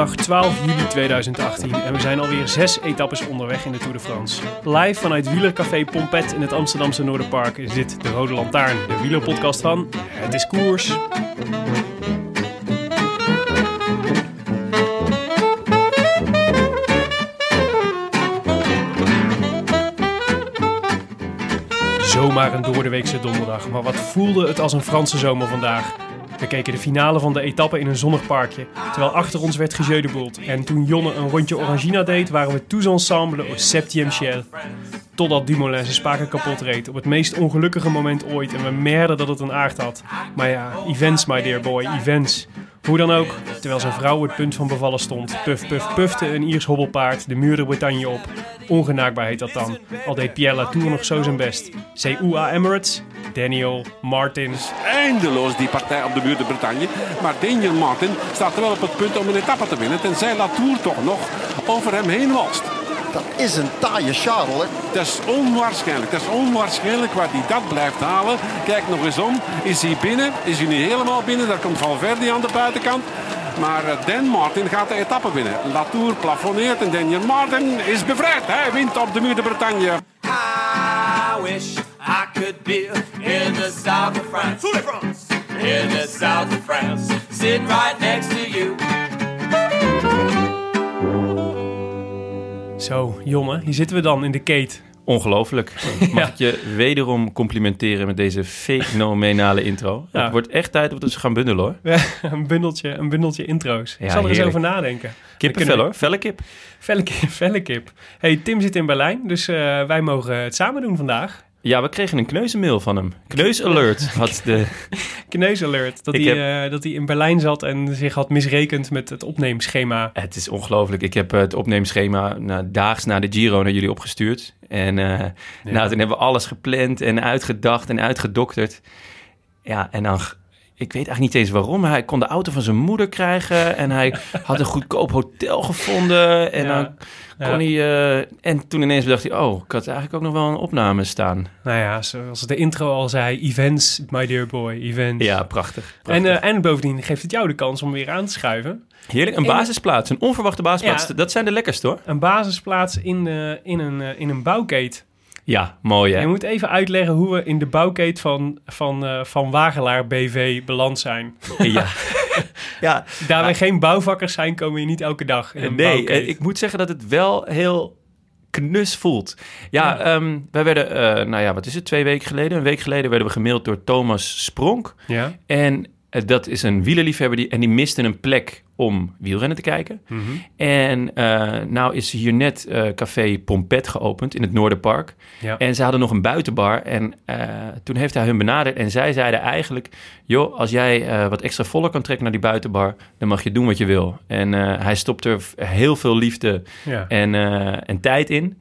Donderdag 12 juli 2018 en we zijn alweer zes etappes onderweg in de Tour de France. Live vanuit wielercafé Pompet in het Amsterdamse Noorderpark is dit de Rode Lantaarn, de wielerpodcast van Het is Koers. Zomaar een doordeweekse donderdag, maar wat voelde het als een Franse zomer vandaag. We keken de finale van de etappe in een zonnig parkje, terwijl achter ons werd gejeudeboeld. En toen Jonne een rondje Orangina deed, waren we tous ensemble au septième ciel. Totdat Dumoulin zijn spaken kapot reed, op het meest ongelukkige moment ooit. En we merden dat het een aard had. Maar ja, events my dear boy, events. Hoe dan ook, terwijl zijn vrouw het punt van bevallen stond, puf puf pufte een Iers hobbelpaard de muur de Bretagne op. Ongenaakbaar heet dat dan, al deed Pierre Latour nog zo zijn best. CUA Emirates, Daniel, Martin, eindeloos die partij op de muur de Bretagne. Maar Daniel Martin staat er wel op het punt om een etappe te winnen. Tenzij Latour toch nog over hem heen walst. Dat is een taaie Charles. hè. Dat is onwaarschijnlijk. Dat is onwaarschijnlijk waar hij dat blijft halen. Kijk nog eens om. Is hij binnen? Is hij niet helemaal binnen? Daar komt Valverde aan de buitenkant. Maar eh, Dan Martin gaat de etappe winnen. Latour plafonneert en Daniel Martin is bevrijd. Hij wint op de muur de Bretagne. I wish I could be in the south of France. In the south of France. Sitting right next to you. Zo, Jonne, hier zitten we dan in de kate. Ongelooflijk. Mag ik je wederom complimenteren met deze fenomenale intro? Ja. Het wordt echt tijd dat we ze gaan bundelen hoor. een, bundeltje, een bundeltje intro's. Ik zal er eens over nadenken. Kippenvel we- hoor, felle kip. Felle kip, felle kip. Hey, Tim zit in Berlijn, dus eh, wij mogen het samen doen vandaag. Ja, we kregen een kneuzenmail van hem. Kneusalert had de... Kneus alert, dat Ik hij, eh, dat hij in Berlijn zat en zich had misrekend met het opneemschema. Het is ongelooflijk. Ik heb eh, het opneemschema na, daags na de Giro naar jullie opgestuurd. En eh, nou, toen hebben we alles gepland en uitgedacht en uitgedokterd. Ja, en dan... Ik weet eigenlijk niet eens waarom. Hij kon de auto van zijn moeder krijgen. En hij had een goedkoop hotel gevonden. En Ja, dan kon ja. hij... eh, en toen ineens bedacht hij... Oh, ik had eigenlijk ook nog wel een opname staan. Nou ja, zoals de intro al zei, events, my dear boy, events. Ja, prachtig. En, eh, en bovendien geeft het jou de kans om weer aan te schuiven. Heerlijk. Een en- basisplaats. Een onverwachte basisplaats. Ja. Dat zijn de lekkerste hoor. Een basisplaats in, eh, in, een, eh, in een bouwkeet. Ja, mooi hè. Je moet even uitleggen hoe we in de bouwkeet van, van, eh, van Wagelaar BV beland zijn. Ja. ja. Daar we geen bouwvakkers zijn, komen je niet elke dag in een Nee, bouwkeet. eh, ik moet zeggen dat het wel heel knus voelt. Ja, Ja. ehm, wij werden, eh, nou ja, wat is het, twee weken geleden? Een week geleden werden we gemaild door Thomas Spronk. Ja? En dat is een wielerliefhebber die, en die miste een plek om wielrennen te kijken. Mhm. En eh, nou is hier net eh, café Pompet geopend in het Noorderpark. Ja. En ze hadden nog een buitenbar. En eh, toen heeft hij hun benaderd. En zij zeiden eigenlijk... joh, als jij wat extra voller kan trekken naar die buitenbar... dan mag je doen wat je wil. En hij stopt er heel veel liefde Ja. en, en tijd in.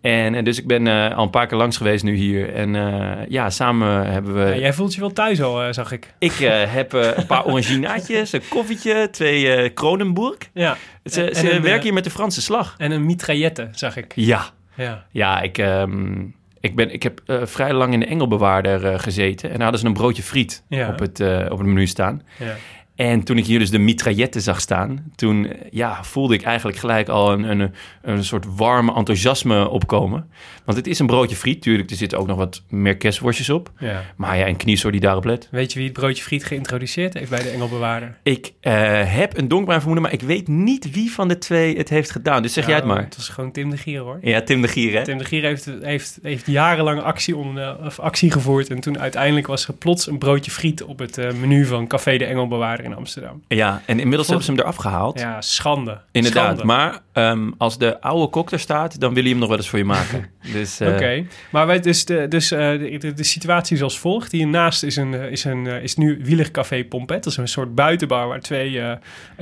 En, eh, dus ik ben eh, al een paar keer langs geweest nu hier. En eh, ja, samen hebben we... Ja, jij voelt je wel thuis al, eh, zag ik. Ik heb een paar oranginaatjes, een koffietje, twee Kronenburg. Ja. Ze, En werken hier met de Franse slag. En een mitraillette, zag ik. Ja, Ja. ja ik, ehm, ik, ben, ik heb vrij lang in de Engelbewaarder gezeten. En daar hadden ze een broodje friet Ja. op, het, op het menu staan. ja. En toen ik hier dus de mitrailletten zag staan, toen eh, ja, voelde ik eigenlijk gelijk al een, een, een soort warm enthousiasme opkomen. Want het is een broodje friet, tuurlijk. Er zitten ook nog wat meer kerstworstjes op. Ja. Maar ja, en kniesoor die daarop let. Weet je wie het broodje friet geïntroduceerd heeft bij de Engelbewaarder? Ik eh, heb een donkbaar vermoeden, maar ik weet niet wie van de twee het heeft gedaan. Dus zeg jij het Nou, maar. Het was gewoon Tim de Gier hoor. Ja, Tim de Gier, hè? Tim de Gier heeft, heeft, heeft jarenlang actie, onder, of actie gevoerd. En toen uiteindelijk was er plots een broodje friet op het eh, menu van Café de Engelbewaarder in Amsterdam. Ja, en inmiddels hebben ze hem eraf gehaald. Ja, schande. Inderdaad, Schande. maar ehm, als de oude kok er staat, dan wil hij hem nog wel eens voor je maken. Dus, eh, Oké, maar wij, dus, de, dus eh, de, de, de situatie is als volgt. Hiernaast is, een, eh, is, een, is nu Wielercafé Pompet. Dat is een soort buitenbar waar twee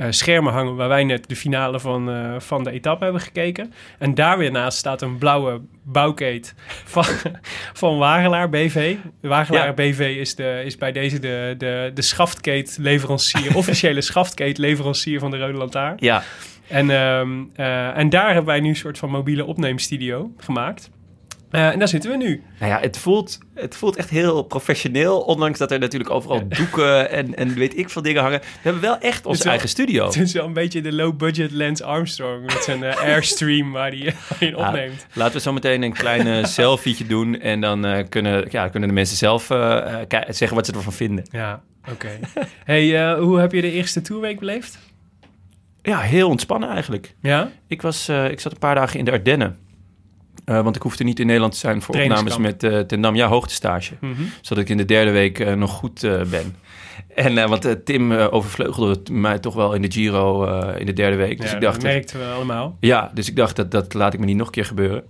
schermen hangen... waar wij net de finale van, van de etappe hebben gekeken. En daar weer naast staat een blauwe bouwkeet van, van Wagelaar BV. Wagelaar Ja. BV is, de, is bij deze de, de, de schaftkeetleverancier... officiële schaftkeetleverancier van de Rode Lantaarn. Ja, En, ehm, eh, en daar hebben wij nu een soort van mobiele opneemstudio gemaakt. Eh, en daar zitten we nu. nou ja, het voelt, het voelt echt heel professioneel. Ondanks dat er natuurlijk overal doeken en, en weet ik veel dingen hangen. We hebben wel echt onze wel- eigen studio. Het is wel een beetje de low-budget Lance Armstrong met zijn eh, Airstream waar hij in Ja, opneemt. laten we zo meteen een kleine selfietje doen. En dan kunnen, ja, kunnen de mensen zelf zeggen wat ze ervan vinden. Ja, oké. hey, eh, hoe heb je de eerste tourweek beleefd? Ja, heel ontspannen eigenlijk. Ja? Ik, was, eh, ik zat een paar dagen in de Ardennen. Eh, want ik hoefde niet in Nederland te zijn voor opnames met eh Ten Dam. Ja, hoogtestage. Mhm. Zodat ik in de derde week nog goed ben. En want Tim overvleugelde mij toch wel in de Giro in de derde week. Dus ja, ik dacht, dat merkten we allemaal. ja, dus ik dacht dat dat laat ik me niet nog een keer gebeuren.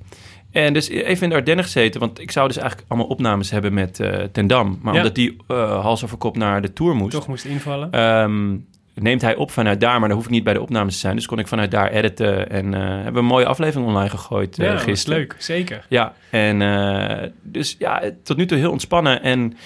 En dus even in de Ardennen gezeten, want ik zou dus eigenlijk allemaal opnames hebben met eh Ten Dam. Maar Ja. omdat die eh, hals over kop naar de Tour moest, Toch moest invallen. ehm, neemt hij op vanuit daar. Maar dan hoef ik niet bij de opnames te zijn. Dus kon ik vanuit daar editen en eh, hebben we een mooie aflevering online gegooid ja, dat is gisteren. leuk. Zeker. Ja, en dus ja, tot nu toe heel ontspannen en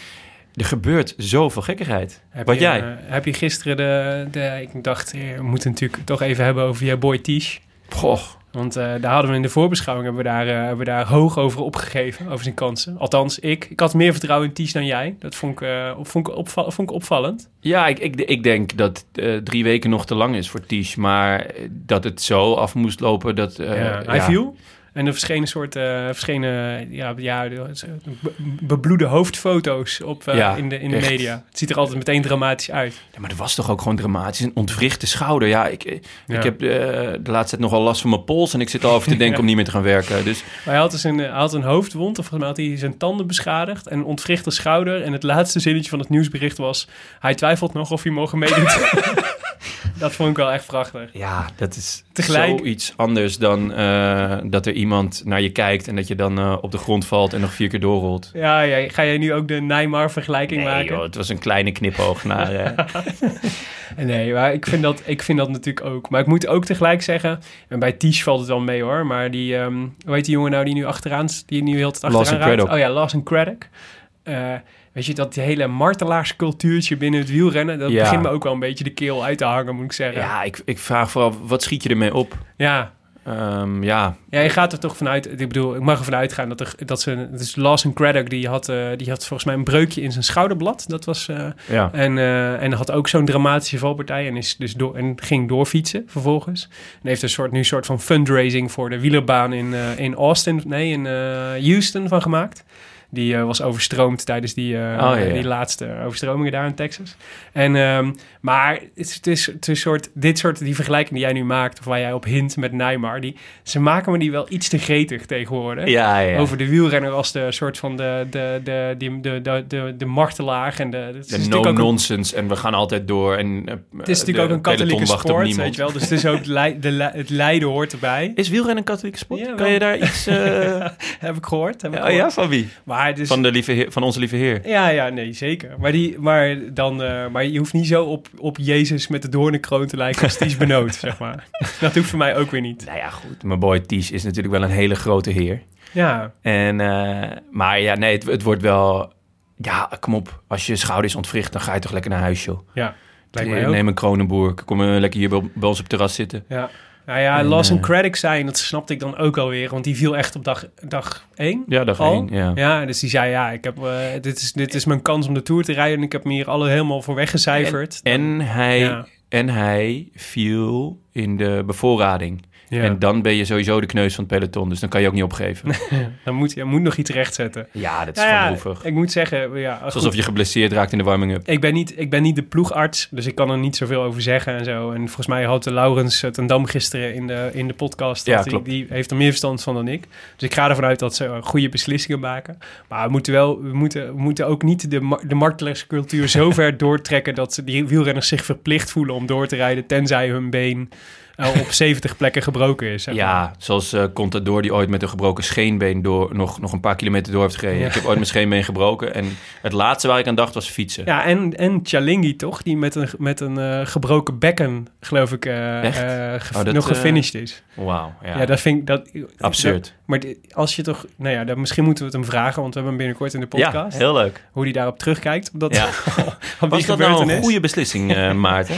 er gebeurt zoveel gekkigheid. Heb Wat je, jij? heb je gisteren de, de... Ik dacht, we moeten natuurlijk toch even hebben over je boy Tish. Goh, Want eh, daar hadden we in de voorbeschouwing hebben we daar, eh, hebben we daar hoog over opgegeven, over zijn kansen. Althans, ik. Ik had meer vertrouwen in Ties dan jij. Dat vond ik, eh, vond ik, opval- vond ik opvallend. Ja, ik, ik, ik denk dat drie weken nog te lang is voor Ties. Maar dat het zo af moest lopen, dat... ja, hij ja. viel. En er verschenen soort, eh verschenen, ja, ja, de- be- bebloede hoofdfoto's op, eh, Ja, in de, in de echt. media. Het ziet er altijd meteen dramatisch uit. Ja, maar dat was toch ook gewoon dramatisch. Een ontwrichte schouder. Ja, ik, eh, ik heb de laatste tijd nogal last van mijn pols. En ik zit al over te denken om niet meer te gaan werken. Dus Maar hij had dus een, hij had een hoofdwond, of volgens mij had hij zijn tanden beschadigd en een ontwrichte schouder. En het laatste zinnetje van het nieuwsbericht was, hij twijfelt nog of hij mogen meedoen. dat vond ik wel echt prachtig. ja, dat is Tegelijk- zoiets anders dan eh, dat er iemand naar je kijkt... en dat je dan eh, op de grond valt en nog vier keer doorrolt. Ja, ja, ga jij nu ook de Neymar-vergelijking Nee, maken? joh, het was een kleine knipoog naar... eh, Nee, maar ik vind, dat, ik vind dat natuurlijk ook. Maar ik moet ook tegelijk zeggen, en bij Tisch valt het wel mee hoor, maar die, ehm hoe heet die jongen nou die nu achteraan, die nu heel het achteraan? Craddock. Oh ja, Lawson Craddock. Eh, weet je, dat hele martelaarscultuurtje binnen het wielrennen, dat Ja. begint me ook wel een beetje de keel uit te hangen, moet ik zeggen. ja, ik, ik vraag vooral, wat schiet je ermee op? ja. Ehm, ja, Ja, je gaat er toch vanuit. Ik bedoel, ik mag ervan uitgaan dat er dat ze. Dus Lawson Craddock die had, eh, die had volgens mij een breukje in zijn schouderblad. Dat was. eh, ja. en, eh, en had ook zo'n dramatische valpartij en is dus door en ging doorfietsen vervolgens. En heeft een soort nu een soort van fundraising voor de wielerbaan in, in Austin, nee, in Houston van gemaakt. Die eh, was overstroomd tijdens die, eh, ja, ja. die laatste overstromingen daar in Texas. En, ehm, maar het is, het, is, het is soort, dit soort, die vergelijking die jij nu maakt, of waar jij op hint met Neymar, die, ze maken me die wel iets te gretig tegenwoordig. Ja. Over de wielrenner als de soort van de, de, de, de, de, de, de martelaar. En de, no-nonsense en we gaan altijd door. En, eh, het is natuurlijk ook een katholieke sport, weet je wel. Dus het is ook de, le- het lijden hoort erbij. Is wielrennen een katholieke sport? Ja, kan je daar iets... eh, heb ik gehoord. Heb ik ja, ja, van wie? Maar dus, Van, de lieve heer, van onze lieve heer. ja, ja, nee, zeker. Maar, die, maar, dan, eh, maar je hoeft niet zo op, op Jezus met de doornenkroon te lijken als Ties Benoot, zeg maar. Dat hoeft voor mij ook weer niet. Nou ja, goed. Mijn boy Ties is natuurlijk wel een hele grote heer. Ja, En, eh, maar ja, nee, het, het wordt wel... Ja, kom op. Als je schouder is ontwricht, dan ga je toch lekker naar huis, joh. ja. Ook. Neem een kronenboer. Kom eh, lekker hier bij, bij ons op het terras zitten. Ja. Nou ja, En, Lawson eh, Craddock zijn, dat snapte ik dan ook alweer. Want die viel echt op dag, dag één. Ja, dag al. één, ja. ja, dus die zei, ja, ik heb, eh, dit, is, dit is mijn kans om de Tour te rijden. En ik heb me hier alle helemaal voor weggecijferd. En hij, Ja. en hij viel in de bevoorrading. Ja. En dan ben je sowieso de kneus van het peloton. Dus dan kan je ook niet opgeven. Dan moet je moet nog iets rechtzetten. ja, dat is Nou gewoon ja, droevig. ik moet zeggen, ja, goed. Alsof je geblesseerd raakt in de warming-up. Ik ben, niet, ik ben niet de ploegarts, dus ik kan er niet zoveel over zeggen en zo. En volgens mij had de Laurens ten Dam gisteren in de, in de podcast. Ja, die, die heeft er meer verstand van dan ik. Dus ik ga ervan uit dat ze goede beslissingen maken. Maar we moeten, wel, we moeten, we moeten ook niet de, de martelaarscultuur zo ver doortrekken... dat ze die wielrenners zich verplicht voelen om door te rijden... tenzij hun been eh, op 70 plekken gebroken is. zeg maar. Ja, zoals eh Contador die ooit met een gebroken scheenbeen door, nog, nog een paar kilometer door heeft gereden. Ja. Ik heb ooit mijn scheenbeen gebroken. En het laatste waar ik aan dacht was fietsen. Ja, en, en Chalingi toch, die met een, met een eh, gebroken bekken, geloof ik, ge- Oh, dat, nog gefinished is. Wauw. Ja. Ja, dat vind ik... Dat, Absurd. dat- maar als je toch... Nou ja, dan, misschien moeten we het hem vragen, want we hebben hem binnenkort in de podcast. ja, heel leuk. Hoe hij daarop terugkijkt. Op dat, Ja. op Was dat nou een goede beslissing, eh, Maarten?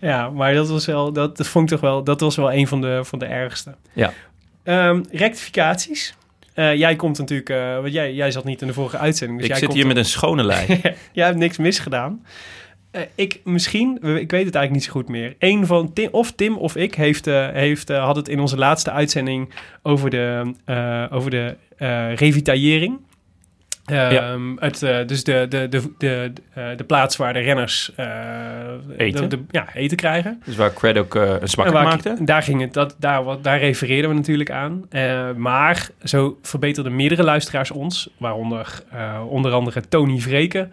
Ja, maar dat was wel... Dat, dat vond ik toch wel... Dat was wel een van de, van de ergste. Ja. Ehm, rectificaties. Eh, jij komt natuurlijk... eh, want jij, jij zat niet in de vorige uitzending. Dus ik jij zit komt hier met een schone lijn. Jij hebt niks misgedaan. Eh, ik misschien, ik weet het eigenlijk niet zo goed meer. Een van Tim, of Tim of ik heeft, eh, heeft, eh, had het in onze laatste uitzending over de, over de revitaillering. Ehm, Ja. het, eh, dus de, de, de, de, eh, de plaats waar de renners eh, Eten. De, de- ja, eten krijgen. Dus waar Cred ook een smak ik- maakte. Daar, ging het, dat, daar, wat, daar refereerden we natuurlijk aan. Maar zo verbeterden meerdere luisteraars ons, waaronder onder andere Tony Vreken.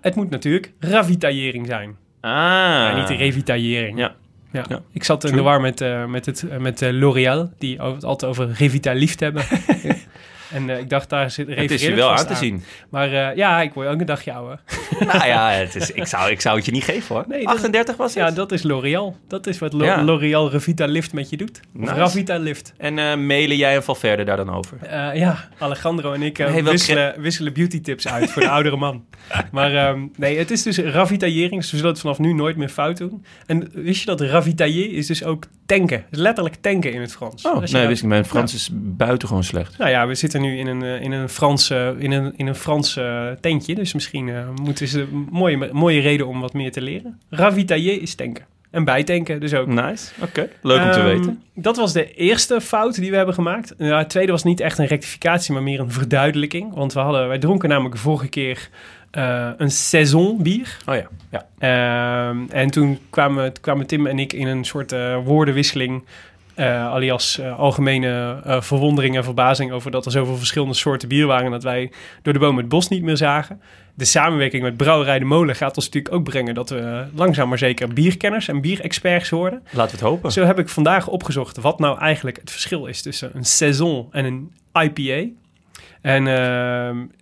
Het moet natuurlijk ravitaillering zijn. Ah. Ja, niet de revitaillering. Ja. Ja. Ja. Ik zat in True. de war met, eh, met, het, met L'Oréal, die altijd over revitalift hebben. en eh, ik dacht, daar zit Het is je wel aan te zien. Maar eh, ja, ik word ook een dagje ouder. nou ja, het is, ik, zou, ik zou het je niet geven hoor. Nee, dat- 38 was het? Ja, dat is L'Oréal. Dat is wat Lo- Ja. L'Oréal Revitalift met je doet. Nice. Ravitalift. En eh, mailen jij en Valverde daar dan over? Ja, Alejandro en ik Nee, wisselen, wisselen beauty tips uit voor de oudere man. Maar ehm, nee, het is dus ravitaillering. Dus we zullen het vanaf nu nooit meer fout doen. En wist je dat ravitailler is dus ook tanken. is letterlijk tanken in het Frans. Oh, nee, wist ik. Mijn Frans is buitengewoon slecht. Nou ja, we zitten nu in een, eh, in een Frans, eh, in een, in een Frans eh, tentje. Dus misschien eh, moeten ze een mooie, mooie reden om wat meer te leren. Ravitailler is tanken. En bijtanken dus ook. Nice, oké. Leuk om te Ehm, weten. Dat was de eerste fout die we hebben gemaakt. Ja, het tweede was niet echt een rectificatie, maar meer een verduidelijking. Want we hadden, wij dronken namelijk de vorige keer een saison bier. Oh ja, ja. Ehm, en toen kwamen, kwamen Tim en ik in een soort woordenwisseling. Eh, alias eh, algemene eh, verwondering en verbazing over dat er zoveel verschillende soorten bier waren. Dat wij door de boom het bos niet meer zagen. De samenwerking met Brouwerij de Molen gaat ons natuurlijk ook brengen dat we langzaam maar zeker bierkenners en bierexperts worden. Laten we het hopen. Zo heb ik vandaag opgezocht wat nou eigenlijk het verschil is tussen een saison en een IPA. En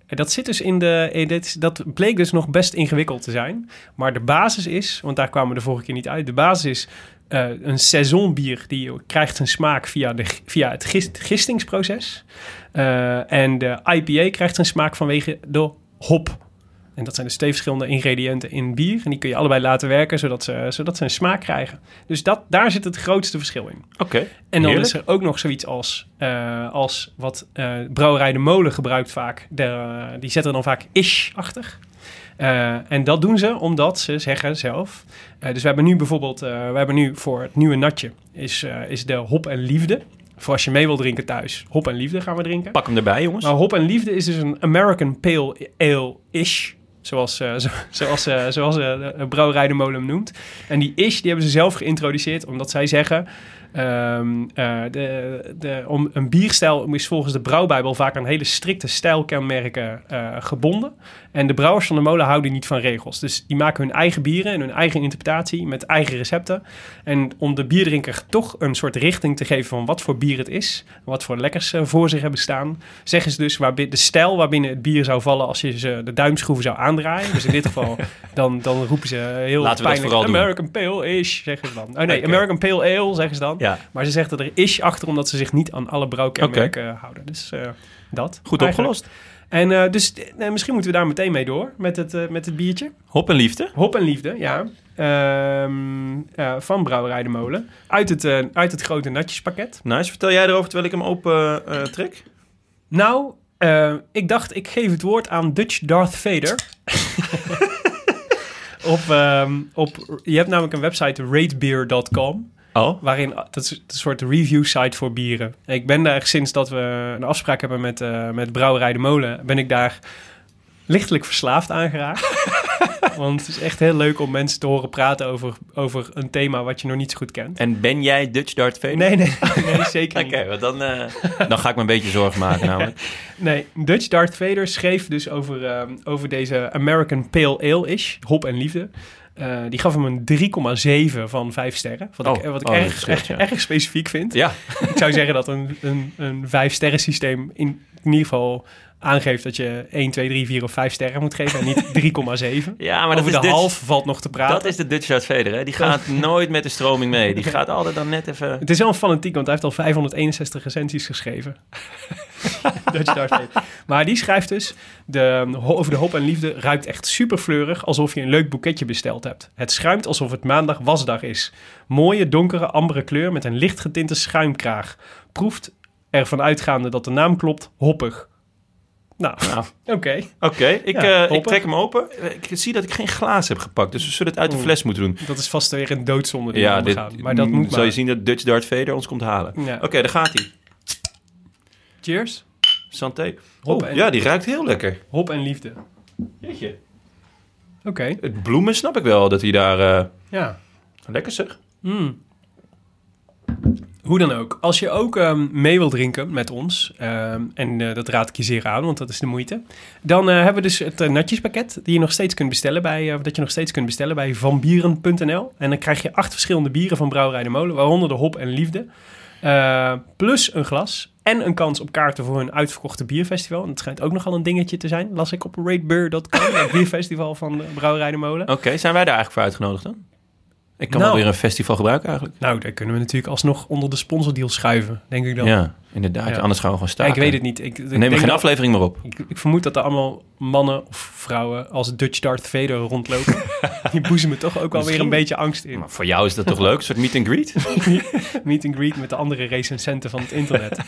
dat zit dus in de. dat bleek dus nog best ingewikkeld te zijn. Maar de basis is, want daar kwamen we de vorige keer niet uit. De basis is eh, een saisonbier die krijgt zijn smaak via, de, via het gist, gistingsproces. Eh, en de IPA krijgt zijn smaak vanwege de hop. En dat zijn dus twee verschillende ingrediënten in bier. En die kun je allebei laten werken, zodat ze, zodat ze een smaak krijgen. Dus dat, daar zit het grootste verschil in. Oké. En dan heerlijk. is er ook nog zoiets als, eh, als wat Brouwerij de Molen gebruikt vaak. De, die zetten dan vaak ish achter. Eh, en dat doen ze omdat ze zeggen zelf. eh, dus we hebben nu bijvoorbeeld, eh, we hebben nu voor het nieuwe natje is, is de hop en liefde. Voor als je mee wil drinken thuis, hop en liefde gaan we drinken. Pak hem erbij, jongens. Nou, hop en liefde is dus een American Pale Ale-ish. Zoals, eh, zo- zoals, eh, zoals eh, molen noemt. En die ish, die hebben ze zelf geïntroduceerd. Omdat zij zeggen... ehm, eh, de, de, om, een bierstijl is volgens de brouwbijbel vaak aan hele strikte stijlkenmerken gebonden. En de brouwers van de molen houden niet van regels. Dus die maken hun eigen bieren en hun eigen interpretatie met eigen recepten. En om de bierdrinker toch een soort richting te geven van wat voor bier het is, wat voor lekkers voor zich hebben staan, zeggen ze dus waarbi- de stijl waarbinnen het bier zou vallen als je ze de duimschroeven zou aandraaien. Dus in dit geval, dan, dan roepen ze heel Laten pijnlijk doen. American Pale Ish, zeggen ze dan. Oh nee. American Pale Ale, zeggen ze dan. Ja, Maar ze zeggen er ish achter omdat ze zich niet aan alle brouwkenmerken houden. Dus eh, dat. goed eigenlijk. opgelost. En eh, dus eh, misschien moeten we daar meteen mee door met het, eh, met het biertje. Hop en liefde. Hop en Liefde, ja. Ehm, eh, van Brouwerij de Molen. Uit het, eh, uit het grote natjespakket. Nice. Vertel jij erover terwijl ik hem open eh, trek? Nou, eh, ik dacht, ik geef het woord aan Dutch Darth Vader. op, ehm, op, je hebt namelijk een website, ratebeer.com. Oh. Waarin, dat is een soort review site voor bieren. Ik ben daar sinds dat we een afspraak hebben met, eh, met Brouwerij de Molen, ben ik daar lichtelijk verslaafd aan geraakt. Want het is echt heel leuk om mensen te horen praten over, over een thema wat je nog niet zo goed kent. En ben jij Dutch Darth Vader? Nee, nee, nee zeker Oké, niet. want dan, eh, dan ga ik me een beetje zorgen maken namelijk. Nee, Dutch Darth Vader schreef dus over, ehm, over deze American Pale Ale-ish, hop en liefde. Eh, die gaf hem een 3,7 van 5 sterren. Wat ik, Oh, wat ik oh, erg specifiek vind. Ja, Ik zou zeggen dat een, een, een 5 sterren systeem in, in ieder geval aangeeft dat je 1, 2, 3, 4 of 5 sterren moet geven en niet 3,7. ja maar Over de Dutch, half valt nog te praten. dat is de Dutch Darth Vader. Hè? Die gaat nooit met de stroming mee. Die gaat altijd dan net even... Het is wel een fanatiek, want hij heeft al 561 recensies geschreven. Dutch. Maar die schrijft dus, de, over de hop en liefde ruikt echt super fleurig, alsof je een leuk boeketje besteld hebt. Het schuimt alsof het maandag wasdag is. Mooie, donkere, ambere kleur met een licht getinte schuimkraag. Proeft ervan uitgaande dat de naam klopt, hoppig. Nou, Nou, oké. Oké, ik, Ja, eh, ik trek hem open. Ik zie dat ik geen glaas heb gepakt, dus we zullen het uit de fles moeten doen. Dat is vast weer een doodzonde die Ja, we. Maar dat moet zal je zien dat Dutch Darth Vader ons komt halen. Ja. Oké, daar gaat hij. Cheers. Santé. Hop Oh, en- ja, die ruikt heel lekker. Hop en liefde. Jeetje. Oké, Het bloemen snap ik wel, dat hij daar... eh, ja. lekker zeg. Mm. Hoe dan ook. Als je ook ehm, mee wilt drinken met ons, ehm, en eh, dat raad ik je zeer aan, want dat is de moeite, dan eh, hebben we dus het eh, natjespakket die je nog steeds kunt bestellen bij, dat je nog steeds kunt bestellen bij vanbieren.nl. En dan krijg je acht verschillende bieren van Brouwerij de Molen, waaronder de Hop en Liefde, plus een glas en een kans op kaarten voor hun uitverkochte bierfestival. En dat schijnt ook nogal een dingetje te zijn, las ik op ratebeer.com, het bierfestival van Brouwerij de Molen. Oké, zijn wij daar eigenlijk voor uitgenodigd dan? Ik kan Nou. wel weer een festival gebruiken eigenlijk. Nou, daar kunnen we natuurlijk alsnog onder de sponsordeal schuiven, denk ik dan. Ja, inderdaad. Ja. anders gaan we gewoon Ja, staan. ik weet het niet. Ik, ik denk geen dat- aflevering meer op. Ik, ik vermoed dat er allemaal mannen of vrouwen als Dutch Darth Vader rondlopen. Die boezemen toch ook alweer een beetje angst in. Maar voor jou is dat toch leuk? Een soort meet and greet? Meet and greet met de andere recensenten van het internet.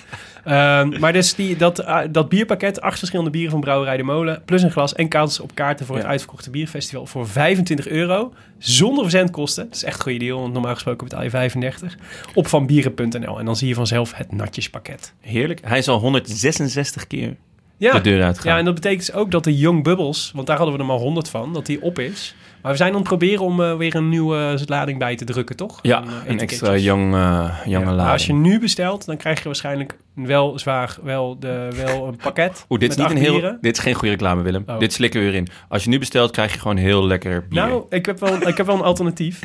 Ehm, maar dus die, dat, ah, dat bierpakket, acht verschillende bieren van Brouwerij de Molen... plus een glas en kans op kaarten voor het uitverkochte bierfestival... voor 25 euro, zonder verzendkosten. Is echt een goede deal, want normaal gesproken betaal je 35. Op vanbieren.nl en dan zie je vanzelf het natjespakket. Heerlijk. Hij is al 166 keer Ja. de deur uitgegaan. Ja, en dat betekent dus ook dat de Young Bubbles, want daar hadden we er maar 100 van, dat die op is. Maar we zijn aan het proberen om eh, weer een nieuwe lading bij te drukken, toch? Ja, eh, een extra eh jonge Ja, lading. als je nu bestelt, dan krijg je waarschijnlijk wel zwaar wel, de, wel een pakket. Oeh, dit is niet een heel. bieren. Dit is geen goede reclame, Willem. Oh. Dit slikken we weer in. Als je nu bestelt, krijg je gewoon heel lekker bier. Nou, ik heb, wel, ik heb wel een alternatief.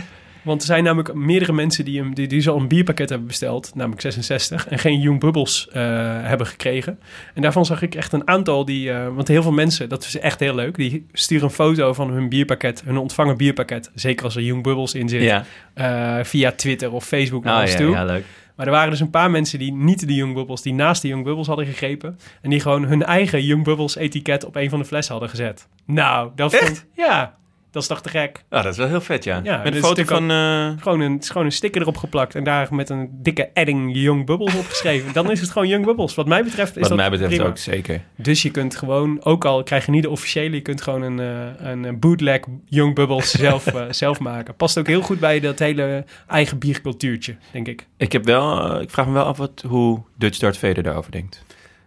Want er zijn namelijk meerdere mensen die, hem, die, die zo een bierpakket hebben besteld, namelijk 66, en geen Young Bubbles eh, hebben gekregen. En daarvan zag ik echt een aantal die, eh, want heel veel mensen, dat is echt heel leuk, die sturen een foto van hun bierpakket, hun ontvangen bierpakket, zeker als er Young Bubbles in zit, ja. eh, via Twitter of Facebook naar Ah, ons ja, toe. ja, leuk. Maar er waren dus een paar mensen die niet de Young Bubbles, die naast de Young Bubbles hadden gegrepen. En die gewoon hun eigen Young Bubbles etiket op een van de flessen hadden gezet. Nou, dat Echt? vond Ja, dat is toch te gek. Ah, dat is wel heel vet, ja. Ja, Met een foto van... eh, Gewoon een, gewoon een sticker erop geplakt en daar met een dikke edding Young Bubbles opgeschreven. Dan is het gewoon Young Bubbles. Wat mij betreft is wat dat mij betreft prima. ook, zeker. Dus je kunt gewoon, ook al krijg je niet de officiële, je kunt gewoon een, eh, een bootleg Young Bubbles zelf, eh, zelf maken. Past ook heel goed bij dat hele eigen biercultuurtje, denk ik. Ik, heb wel, ik vraag me wel af wat, hoe Dutch Darth Vader daarover denkt.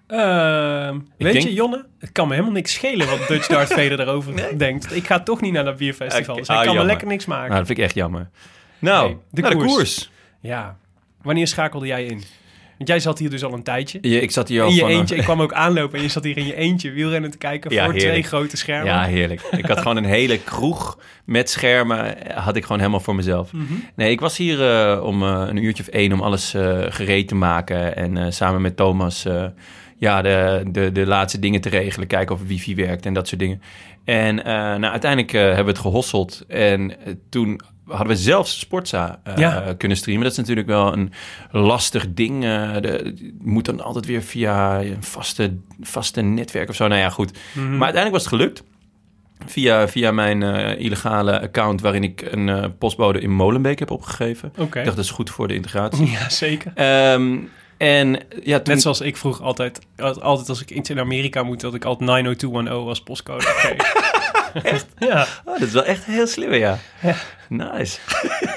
Ehm, weet denk- je, Jonne, het kan me helemaal niks schelen wat Dutch Darth Vader daarover denkt. Ik ga toch niet naar dat bierfestival, Oké. dus hij Ah, kan me lekker niks maken. Nou, dat vind ik echt jammer. Nou, Nee, de koers. Ja, wanneer schakelde jij in? Want jij zat hier dus al een tijdje. Ja, ik zat hier al In je van... eentje, ik kwam ook aanlopen en je zat hier in je eentje wielrennen te kijken Ja, voor twee grote schermen. Ja, heerlijk. Ik had gewoon een hele kroeg met schermen. eh, Had ik gewoon helemaal voor mezelf. Mhm. Nee, ik was hier eh, om eh, een uurtje of één om alles eh, gereed te maken. En eh, samen met Thomas eh, ja, de, de, de laatste dingen te regelen. Kijken of wifi werkt en dat soort dingen. En eh, nou, uiteindelijk eh, hebben we het gehosseld. En eh, toen hadden we zelfs Sportza Ja. kunnen streamen. Dat is natuurlijk wel een lastig ding. eh, de, moet dan altijd weer via een vaste, vaste netwerk of zo. Nou ja, goed. Mhm. Maar uiteindelijk was het gelukt. Via, via mijn illegale account waarin ik een postbode in Molenbeek heb opgegeven. Ik dacht, dat is goed voor de integratie. Ja, zeker. Ehm, en ja, toen... Net zoals ik vroeg altijd, altijd als ik iets in Amerika moet, dat ik altijd 90210 als postcode kreeg. echt? Ja. Oh, dat is wel echt heel slim, ja. Nice.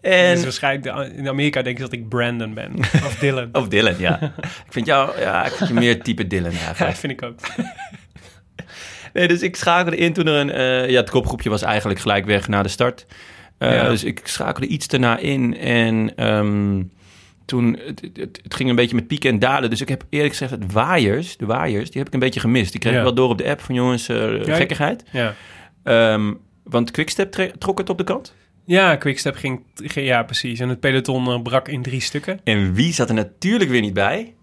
En... Dus waarschijnlijk in Amerika denken ze dat ik Brandon ben. Of Dylan. Of Dylan, ja. ik vind jou, ja, ik vind je meer type Dylan ja, eigenlijk. vind ik ook. Nee, dus ik schakelde in toen er een... eh, ja, het kopgroepje was eigenlijk gelijk weg na de start. Eh, Ja. Dus ik schakelde iets daarna in en ehm, toen... Het, het, het ging een beetje met pieken en dalen. Dus ik heb eerlijk gezegd het waaiers, de waaiers, die heb ik een beetje gemist. Die kreeg ik Ja. wel door op de app van jongens, eh, gekkigheid. Ja. Ehm, want Quickstep trok het op de kant. Ja, Quickstep ging, ging... Ja, precies. En het peloton eh, brak in drie stukken. En wie zat er natuurlijk weer niet bij?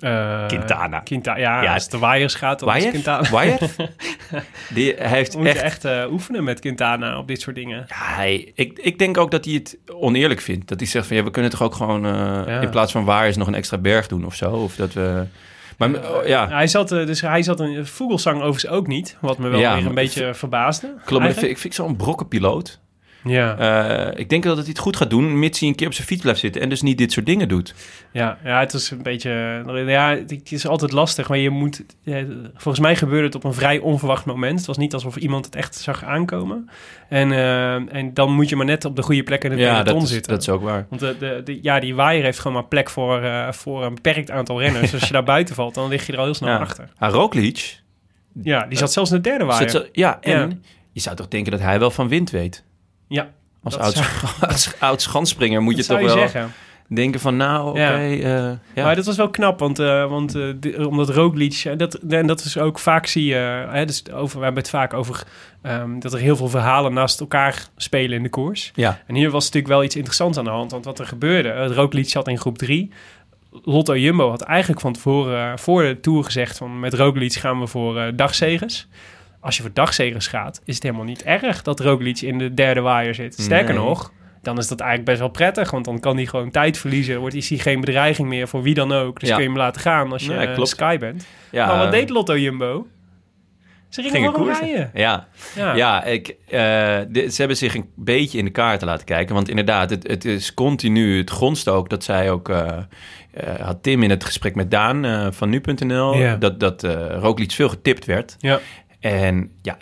Eh, Quintana. Quinta, ja, Ja, als het de waaiers gaat, dan is Waier? Quintana. Waier? Die hij heeft We moeten echt... echt eh, oefenen met Quintana op dit soort dingen. Ja, hij, ik, ik denk ook dat hij het oneerlijk vindt. Dat hij zegt van ja, we kunnen toch ook gewoon eh, Ja. in plaats van waaiers nog een extra berg doen of zo. Of dat we. Maar oh, ja, Hij zat, dus hij zat een Vogelsang overigens ook niet, wat me wel Ja, weer een beetje verbaasde. klopt. Maar ik vind, ik vind zo'n brokkenpiloot. Ja. Eh, ik denk dat hij het goed gaat doen, mits hij een keer op zijn fiets blijft zitten en dus niet dit soort dingen doet. Ja, ja, het is een beetje. Ja, het is altijd lastig, maar je moet. ja, volgens mij gebeurde het op een vrij onverwacht moment. Het was niet alsof iemand het echt zag aankomen. En, eh, en dan moet je maar net op de goede plek in het Ja, peloton dat is, zitten. dat is ook waar. Want de, de, de- ja, die waaier heeft gewoon maar plek voor, eh, voor een beperkt aantal renners. Dus als je daar buiten valt, dan lig je er al heel snel Ja. achter. Ah, Roglic, Ja, die zat zelfs in de derde waaier. zo- ja, en Ja. je zou toch denken dat hij wel van wind weet. Ja, Als oud, zou- oud, schansspringer moet je toch je wel zeggen. denken van nou, oké. Ja. eh, ja. Maar dat was wel knap, want, eh, want eh, di- omdat Roglic... Dat, en dat is ook vaak zie je... Hè, dus over, we hebben het vaak over ehm, dat er heel veel verhalen naast elkaar spelen in de koers. ja. En hier was natuurlijk wel iets interessants aan de hand. Want wat er gebeurde... Uh, Roglic zat in groep 3. Lotto Jumbo had eigenlijk van tevoren... voor de Tour gezegd van... met Roglic gaan we voor dagzegers. Als je voor dagzegers gaat... is het helemaal niet erg dat Roglic in de derde waaier zit. Sterker Nee. nog... Dan is dat eigenlijk best wel prettig, want dan kan hij gewoon tijd verliezen. Wordt is hij geen bedreiging meer voor wie dan ook. Dus Ja. kun je hem laten gaan als je Nee, eh. Sky bent. ja maar wat deed Lotto Jumbo? Ze gingen, Gingen gewoon rijden. Ja, Ja. Ja, ik, eh, ze hebben zich een beetje in de kaarten laten kijken. Want inderdaad, het, het is continu het grondst ook. Dat zij ook... eh, eh, had Tim in het gesprek met Daan eh, van nu.nl... Ja. dat, dat eh Roglic veel getipt werd. Ja. En ja,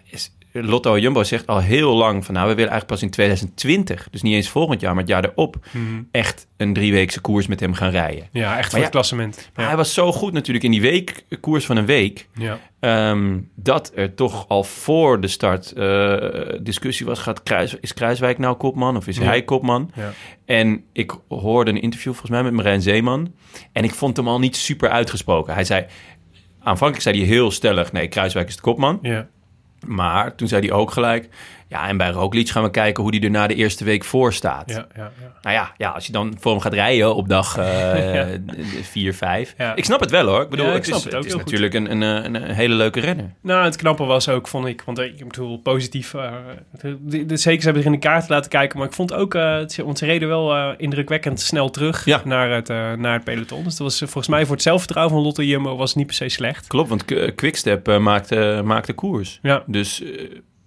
Lotto Jumbo zegt al heel lang van... nou, we willen eigenlijk pas in 2020... dus niet eens volgend jaar, maar het jaar erop... Mhm. echt een drieweekse koers met hem gaan rijden. ja, echt voor ja, het klassement. Maar Ja. hij was zo goed natuurlijk in die week, koers van een week... ja. Ehm, dat er toch al voor de start eh, discussie was: gaat Kruis, is Kruiswijk nou kopman of is hij kopman? Ja. En ik hoorde een interview volgens mij met Marijn Zeeman. En ik vond hem al niet super uitgesproken. Hij zei. Aanvankelijk zei hij heel stellig: nee, Kruiswijk is de kopman. Ja. Maar toen zei hij ook gelijk: ja, en bij Roglic gaan we kijken hoe hij er na de eerste week voor staat. Ja, ja, ja. Nou ja, ja, als je dan voor hem gaat rijden op dag Ja. 4, 5. Ja. Ik snap het wel hoor. Ik bedoel, ik het snap is, het ook het is natuurlijk een, een, een, hele leuke renner. Nou, het knappe was ook, vond ik, want eh, ik bedoel, positief. eh, de, de zekers hebben zich in de kaart laten kijken, maar ik vond ook, eh, het- want ze reden wel eh, indrukwekkend snel terug naar, het, eh, naar het peloton. Dus dat was eh, volgens mij voor het zelfvertrouwen van Lotto Jumbo was het niet per se slecht. Klopt, want Quickstep eh, maakte, maakte koers. Ja. Dus eh,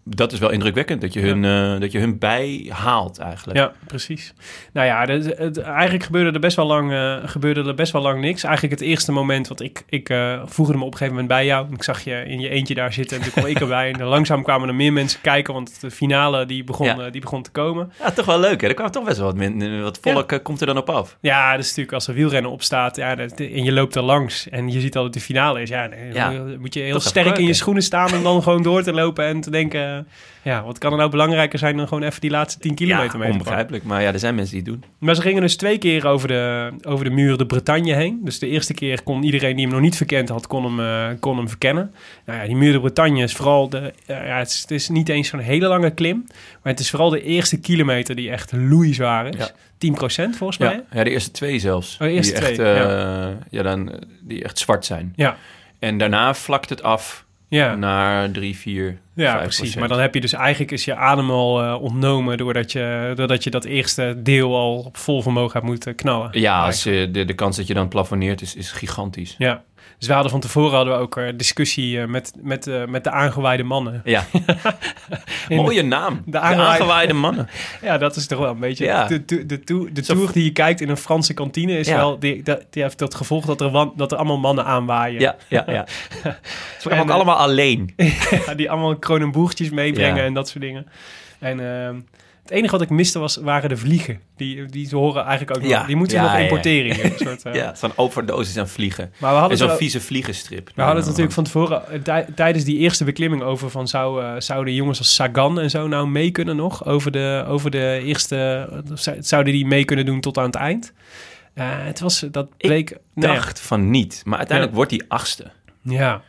dat is wel indrukwekkend dat je hun, eh, dat je hun bijhaalt eigenlijk. Ja, precies. Nou ja, de- het, eigenlijk gebeurde er best wel lang, eh, gebeurde er best wel lang niks. Eigenlijk het eerste moment, want ik, ik eh, voegde me op een gegeven moment bij jou. Ik zag je in je eentje daar zitten en toen kwam ik erbij. En langzaam kwamen er meer mensen kijken, want de finale die begon, Ja. die begon te komen. Ja, toch wel leuk hè. Er kwam toch best wel wat, min, wat volk komt er dan op af. Ja, dat is natuurlijk als er wielrennen op staat ja, dat- en je loopt er langs en je ziet al dat de finale is. Ja, dan moet je heel Toch sterk in je schoenen staan om dan gewoon door te lopen en te denken... Ja, wat kan er nou belangrijker zijn dan gewoon even die laatste 10 kilometer mee pakken? onbegrijpelijk. Maar ja, er zijn mensen die het doen. Maar ze gingen dus twee keer over de, over de muur de Bretagne heen. Dus de eerste keer kon iedereen die hem nog niet verkend had, kon hem, eh, kon hem verkennen. Nou ja, die muur de Bretagne is vooral de... eh, ja, het, is, het is niet eens zo'n hele lange klim. Maar het is vooral de eerste kilometer die echt loeizwaar is. Ja. 10% volgens mij. Ja, ja, de eerste twee zelfs. Oh, de eerste die echt, eh, ja. dan, eh, die echt zwart zijn. Ja. En daarna vlakt het af Ja. naar 3, 4, Ja, 5 precies. Maar dan heb je dus eigenlijk is je adem al eh, ontnomen doordat je, doordat je dat eerste deel al op vol vermogen hebt moeten knallen. Ja, als, je de, de kans dat je dan plafonneert is, is gigantisch. Ja. Dus we hadden van tevoren hadden we ook een discussie eh, met, met, eh, met de aangewijde mannen. Ja. Mooie naam. de De aangewaaide- aangewaaide mannen. Ja, dat is toch wel een beetje... Ja. De, de, de, tour- de tour die je kijkt in een Franse kantine is Ja. wel... Die, die, die heeft dat gevolg dat er, wan- dat er allemaal mannen aanwaaien. Ja, ja, ja. Ze waren ook eh, allemaal alleen. Ja, die allemaal kronenboertjes meebrengen en dat soort dingen. En ehm, het enige wat ik miste was, waren de vliegen. Die, die ze horen eigenlijk ook Ja. Die moeten we Ja, nog ja. importeren. soort, eh, Ja, het is van overdosis aan vliegen. Maar we hadden, En zo'n vieze vliegenstrip. we hadden het natuurlijk van tevoren eh, tij- tijdens die eerste beklimming over van zou, eh, zouden jongens als Sagan en zo nou mee kunnen nog over de, over de eerste, zou- zouden die mee kunnen doen tot aan het eind? Het was, dat bleek, nou ja. dacht van niet. Maar uiteindelijk wordt die achtste. Ja,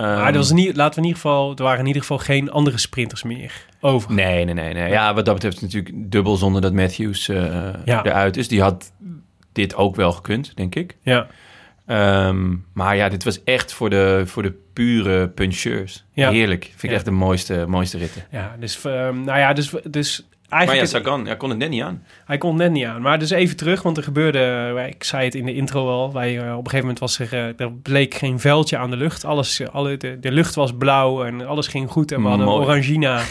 maar er was niet, laten we in ieder geval, er waren in ieder geval geen andere sprinters meer over. Nee, nee, nee, nee. Ja, wat dat betreft is het natuurlijk dubbel zonder dat Matthews Ja. eruit is. Die had dit ook wel gekund, denk ik. Ja, Ehm, maar ja, dit was echt voor de, voor de pure puncheurs. Ja. Heerlijk. Vind ik Ja. echt de mooiste, mooiste ritten. ja dus, ehm, nou ja, dus, dus Maar ja, Sagan, hij kon het net niet aan. Hij kon het net niet aan. Maar dus even terug, want er gebeurde... eh, Ik zei het in de intro al. Wij, eh, op een gegeven moment was er... eh, er bleek geen veldje aan de lucht. Alles, alle, de, de lucht was blauw en alles ging goed. En we hadden Mooi. orangina.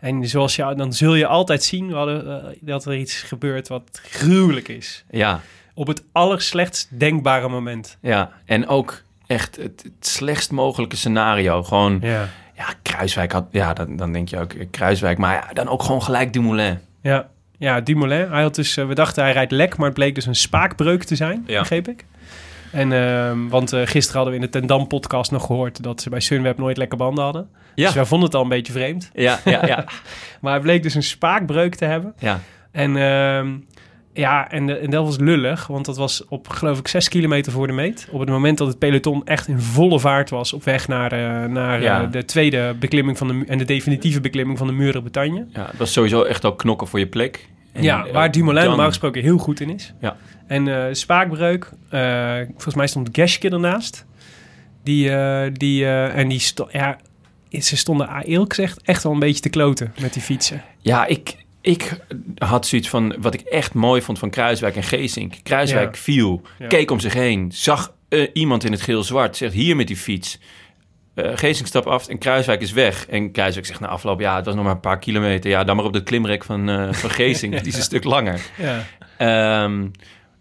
En zoals je... Dan zul je altijd zien we hadden, dat er iets gebeurt wat gruwelijk is. Ja, Op het allerslechtst denkbare moment. ja. En ook echt het, het slechtst mogelijke scenario. Gewoon, Ja. Ja, Kruiswijk had... Ja, dan, dan denk je ook eh, Kruiswijk. Maar ja, dan ook gewoon gelijk Dumoulin. Ja, ja Dumoulin. Hij had dus, eh, we dachten hij rijdt lek, maar het bleek dus een spaakbreuk te zijn, Ja. begreep ik. En, ehm, want eh, gisteren hadden we in de Ten Dam podcast nog gehoord dat ze bij Sunweb nooit lekke banden hadden. Ja. Dus wij vonden het al een beetje vreemd. Ja, ja, ja. Maar hij bleek dus een spaakbreuk te hebben. ja. En ehm, ja, en, de- en dat was lullig, want dat was op geloof ik zes kilometer voor de meet. Op het moment dat het peloton echt in volle vaart was op weg naar, eh, naar Ja. eh, de tweede beklimming van de en de definitieve beklimming van de Muren Bretagne. ja. Het was sowieso echt ook knokken voor je plek. En, ja, eh, waar Dumoulin dan- normaal gesproken heel goed in is. Ja. En eh, spaakbreuk, eh, volgens mij stond Geschke ernaast. Die, eh, die, eh, en die ja, ze stonden ah, eerlijk gezegd echt wel een beetje te kloten met die fietsen. Ja, ik, ik had zoiets van... Wat ik echt mooi vond van Kruiswijk en Geesink. Kruiswijk Ja. viel, Ja. keek om zich heen... zag eh, iemand in het geel-zwart, zegt hier met die fiets. Eh Geesink stapt af en Kruiswijk is weg. En Kruiswijk zegt na afloop... ja, het was nog maar een paar kilometer. Ja, dan maar op de klimrek van, eh van Geesink. Die is een stuk langer. Ja, Ehm,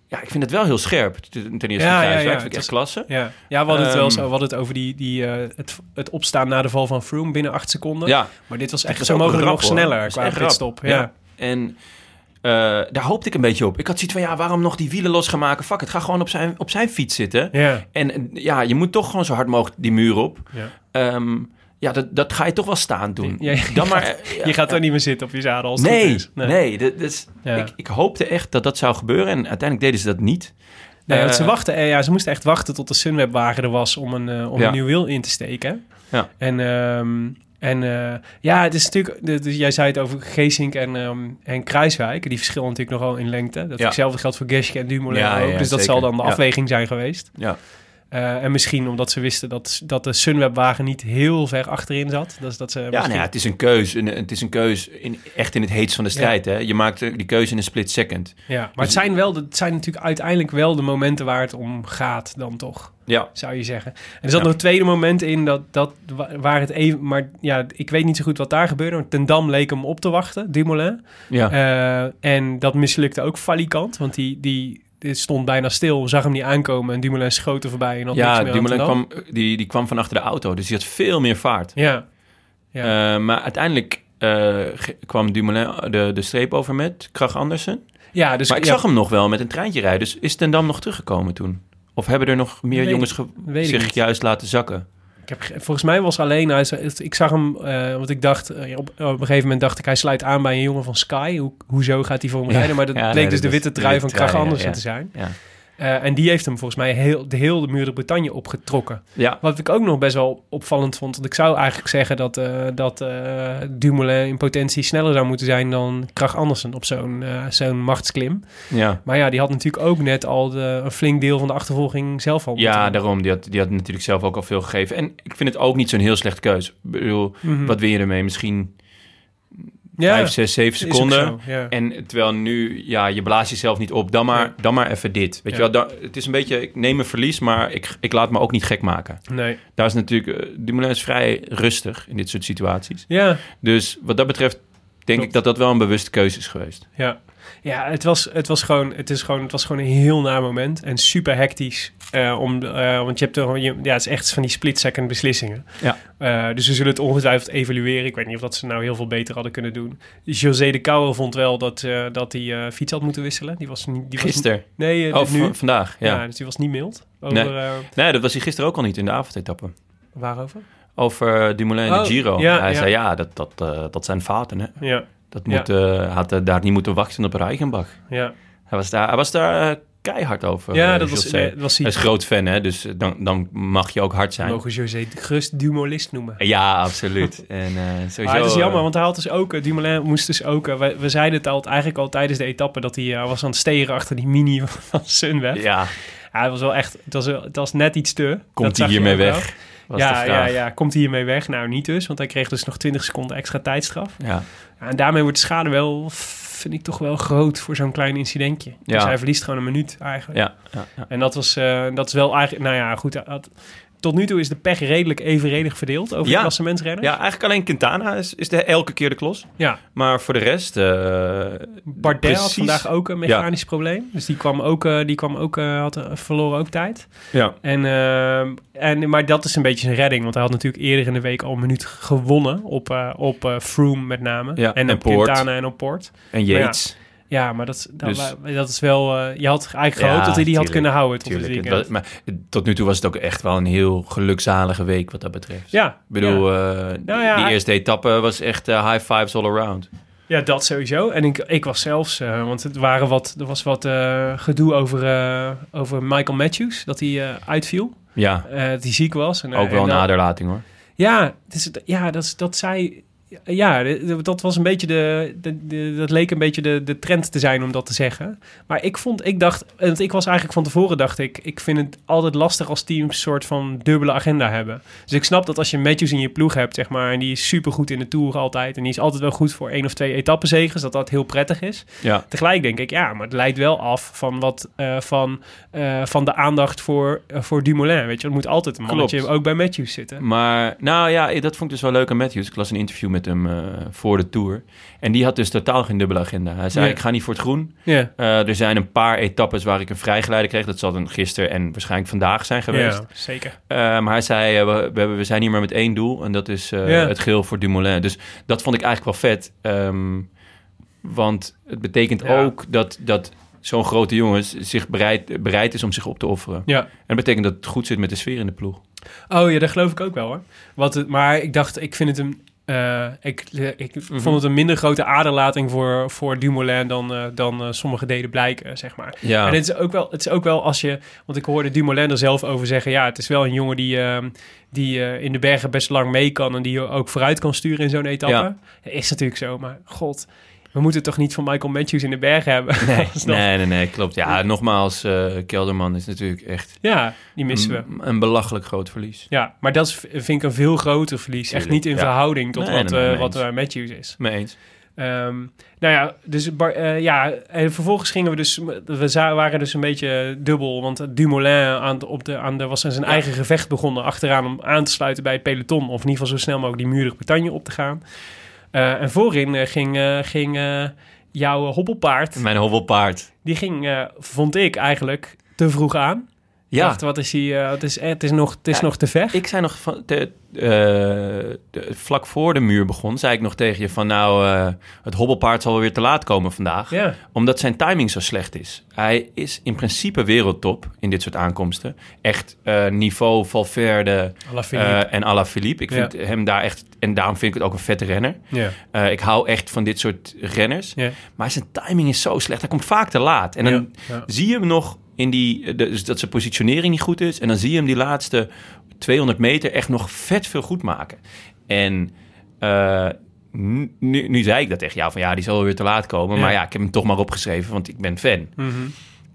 ja, ik vind het wel heel scherp. Ten eerste Ja, ja, ja, vind ik het echt klasse. ja. ja we hadden het wel Ehm, zo, we hadden het over die, die, eh, het, het opstaan na de val van Froome binnen acht seconden. Ja, Maar dit was echt zo mogelijk rap, nog hoor. sneller qua echt rap. pitstop. Ja. Ja. En eh, daar hoopte ik een beetje op. Ik had zoiets van, ja, waarom nog die wielen los gaan maken? Fuck het, ga gewoon op zijn, op zijn fiets zitten. Ja. En ja, je moet toch gewoon zo hard mogelijk die muur op. Ja. Ehm, ja, dat, dat ga je toch wel staan doen. Ja, je Dan maar, gaat- ja, je gaat er niet meer zitten op je zadel als Nee, is. nee. dat, is, ik, ik hoopte echt dat dat zou gebeuren. En uiteindelijk deden ze dat niet. Nee, want ze, Eh, wachten, eh, ja, ze moesten echt wachten tot de Sunweb-wagen er was om een, eh, om Ja. een nieuw wiel in te steken. Ja. En, ehm, en ja, het is natuurlijk... Dus jij zei het over Geesink en, ehm, en Kruiswijk. Die verschillen natuurlijk nogal in lengte. Dat Ja. hetzelfde geldt voor Geschke en Dumoulin Ja, ook. dus dat zeker. zal dan de afweging zijn geweest. Ja. Eh, en misschien omdat ze wisten dat, dat de Sunweb-wagen niet heel ver achterin zat. Dus dat ze Ja, misschien- nou ja, het is een keus. Een- Het is een keus in, echt in het heetst van de strijd. Hè? Je maakt die keuze in een split second. ja, maar het zijn, wel de, het zijn natuurlijk uiteindelijk wel de momenten waar het om gaat dan toch. Ja, zou je zeggen. En er zat Ja. nog een tweede moment in dat, dat wa- waar het even... Maar ja, ik weet niet zo goed wat daar gebeurde. Maar Ten Dam leek hem op te wachten, Dumoulin. ja. Eh, en dat mislukte ook valikant. Want die, die stond bijna stil, zag hem niet aankomen. En Dumoulin schoot er voorbij. En had niks ja meer aan Dumoulin kwam, die, die kwam van achter de auto. Dus die had veel meer vaart. Ja. ja. Eh, maar uiteindelijk eh, kwam Dumoulin de, de streep over met Krach Andersen. ja, dus maar ik ja, zag hem nog wel met een treintje rijden. Dus is Ten Dam nog teruggekomen toen? Of hebben er nog meer Weet jongens zich juist laten zakken? Ik heb, ge- volgens mij was alleen... Hij, ik zag hem, eh, want ik dacht... eh, op, op een gegeven moment dacht ik... Hij sluit aan bij een jongen van Sky. Hoe, hoezo gaat hij voor rijden? Maar dat Ja, bleek nee, dus de witte trui van Krach Andersen te zijn. Ja. Eh, en die heeft hem volgens mij heel de hele muur de Bretagne opgetrokken. Ja, Wat ik ook nog best wel opvallend vond. Want ik zou eigenlijk zeggen dat, eh, dat eh, Dumoulin in potentie sneller zou moeten zijn dan Krach Andersen op zo'n zo'n machtsklim. ja. Maar ja, die had natuurlijk ook net al de, een flink deel van de achtervolging zelf al. Ja, daarom. Die had, die had natuurlijk zelf ook al veel gegeven. En ik vind het ook niet zo'n heel slechte keus. Ik bedoel, Mhm. wat win je ermee? Misschien ja, 5, 6, 7 is ook seconden. zo, ja. En terwijl nu, ja, je blaast jezelf niet op. Dan maar, dan maar even dit. Weet Ja. je wel, dan, het is een beetje, ik neem een verlies, maar ik, ik laat me ook niet gek maken. Nee. Daar is natuurlijk, eh, Dumoulin is vrij rustig in dit soort situaties. Ja, Dus wat dat betreft denk Klopt. ik dat dat wel een bewuste keuze is geweest. Ja, ja het, was, het, was gewoon, het, is gewoon, het was gewoon een heel naar moment en super hectisch. eh, om, eh, want je hebt er, je, ja, het is echt van die split-second beslissingen. Ja. Eh, dus we zullen het ongetwijfeld evalueren. Ik weet niet of dat ze nou heel veel beter hadden kunnen doen. José de Kouwer vond wel dat, dat hij fiets had moeten wisselen. Die was niet. Die was, Gisteren. nee, eh, Oh, nu. vandaag. Ja. Ja. dus die was niet mild. Over, Nee. Nee, dat was hij gisteren ook al niet in de avondetappe. waarover? Over Dumoulin en Oh, de Giro. ja, hij ja. zei, ja, dat, dat, dat zijn fouten. Hè? Ja, Dat moet, eh, had eh, daar niet moeten wachten op Reichenbach. ja. Hij was daar, hij was daar eh, keihard over. ja dat was, nee, was Hij hij. is groot fan, hè? dus dan, dan mag je ook hard zijn. Mogen José gerust Dumolist noemen. Ja, absoluut. en eh sowieso... Maar het is jammer, want hij had dus ook, Dumoulin moest dus ook, we, we zeiden het al, eigenlijk al tijdens de etappe, dat hij was aan het steren achter die mini van Sunweb. Ja. Ja, het was wel echt, het was, het was net iets te. Komt hij hiermee wel. Ja, ja, ja, komt hij hiermee weg? Nou, niet dus, want hij kreeg dus nog 20 seconden extra tijdstraf. Ja. Ja, en daarmee wordt de schade wel, vind ik toch wel groot voor zo'n klein incidentje. Dus hij verliest gewoon een minuut eigenlijk. Ja, ja, ja. En dat was, eh, dat is wel eigenlijk, nou ja, goed. had- tot nu toe is de pech redelijk evenredig verdeeld over Ja. de klassementsrenners. ja, eigenlijk alleen Quintana is, is de, elke keer de klos. ja. Maar voor de rest... eh, Bardet had vandaag ook een mechanisch probleem. Dus die kwam ook, eh, die kwam ook eh, had, verloren ook tijd. Ja. En, en, maar dat is een beetje zijn redding. Want hij had natuurlijk eerder in de week al een minuut gewonnen. Op, op Froome met name. Ja, en, en op. Quintana en op Poort. En Yates. Ja, maar dat, dat, Dus- dat is wel... eh, je had eigenlijk Ja, gehoopt dat hij die had kunnen houden tot Tuurlijk. Het was- maar tot nu toe was het ook echt wel een heel gelukzalige week wat dat betreft. Ja, Ik bedoel, ja. eh, Nou ja, die hij- eerste etappe was echt eh, high fives all around. Ja, dat sowieso. En ik, ik was zelfs, want het waren wat, er was wat gedoe over, over Michael Matthews, dat hij uitviel, Ja, dat hij ziek was. En, ook wel en een dan- aderlating hoor. Ja, het is, ja dat, dat zei. Ja, dat was een beetje de, de, de- Dat leek een beetje de, de trend te zijn om dat te zeggen. Maar ik vond, ik dacht. Want ik was eigenlijk van tevoren, dacht ik. Ik vind het altijd lastig als teams een soort van dubbele agenda hebben. Dus ik snap dat als je Matthews in je ploeg hebt, zeg maar. En die is supergoed in de tour altijd. En die is altijd wel goed voor één of twee etappenzegers. Dat dat heel prettig is. Ja, Tegelijk denk ik, ja, maar het leidt wel af van, wat, eh, van, eh, van de aandacht voor, eh, voor Dumoulin. Weet je, het moet altijd een mannetje Klopt. ook bij Matthews zitten. maar nou ja, dat vond ik dus wel leuk aan Matthews. Ik las een interview met hem eh, voor de Tour. En die had dus totaal geen dubbele agenda. Hij zei, ik ga niet voor het groen. Eh, er zijn een paar etappes waar ik een vrijgeleide kreeg. Dat zal dan gisteren en waarschijnlijk vandaag zijn geweest. Ja, zeker. Eh, maar hij zei, eh, we, we, hebben- we zijn hier maar met één doel. En dat is Ja. het geel voor Dumoulin. Dus dat vond ik eigenlijk wel vet. Ehm, want het betekent Ja. ook dat, dat zo'n grote jongens zich bereid, bereid is om zich op te offeren. Ja. En dat betekent dat het goed zit met de sfeer in de ploeg. Oh ja, dat geloof ik ook wel hoor. Wat het, maar ik dacht, ik vind het een. Eh, ik ik Mhm. vond het een minder grote aderlating voor, voor Dumoulin dan, eh, dan eh, sommige deden blijken, zeg maar. Ja, En het is, ook wel, het is ook wel als je... Want ik hoorde Dumoulin er zelf over zeggen... Ja, het is wel een jongen die, ehm, die eh, in de bergen best lang mee kan... en die je ook vooruit kan sturen in zo'n etappe. Ja. Dat is natuurlijk zo, maar god... We moeten toch niet van Michael Matthews in de bergen hebben? nee, nee, nee, nee, klopt. Ja, nogmaals, eh, Kelderman is natuurlijk echt Ja, die missen we. een, belachelijk groot verlies. Ja, maar dat is, vind ik een veel groter verlies. Echt niet in ja. verhouding tot Nee, wat, nee, eh, wat eh, Matthews is. Mee eens. Ehm, nou ja, dus Bar- ja, en vervolgens gingen we dus, we waren dus een beetje dubbel, want Dumoulin aan de, op de, aan de, was aan zijn eigen gevecht begonnen achteraan om aan te sluiten bij het peloton, of in ieder geval zo snel mogelijk die muur de Bretagne op te gaan. Eh, en voorin eh, ging, eh, ging jouw hobbelpaard, Mijn hobbelpaard. die ging, vond ik eigenlijk, te vroeg aan. Ja, Dacht, wat is hij, eh, het, is, het is, nog, het is Ja, nog te ver. ik zei nog van, te- de- vlak voor de muur begon, zei ik nog tegen je van nou, eh, het hobbelpaard zal wel weer te laat komen vandaag. Ja. Omdat zijn timing zo slecht is. Hij is in principe wereldtop in dit soort aankomsten. Echt eh, niveau Valverde eh, en Alaphilippe. Ik vind hem daar echt... En daarom vind ik het ook een vette renner. Eh, ik hou echt van dit soort renners. Maar zijn timing is zo slecht. Hij komt vaak te laat. En dan zie je hem nog in die... de- Dus dat zijn positionering niet goed is. En dan zie je hem die laatste 200 meter echt nog vet veel goed maken. En eh, nu, nu zei ik dat tegen jou. Van ja, die zal wel weer te laat komen. Ja. Maar ja, ik heb hem toch maar opgeschreven. Want ik ben fan. Mhm.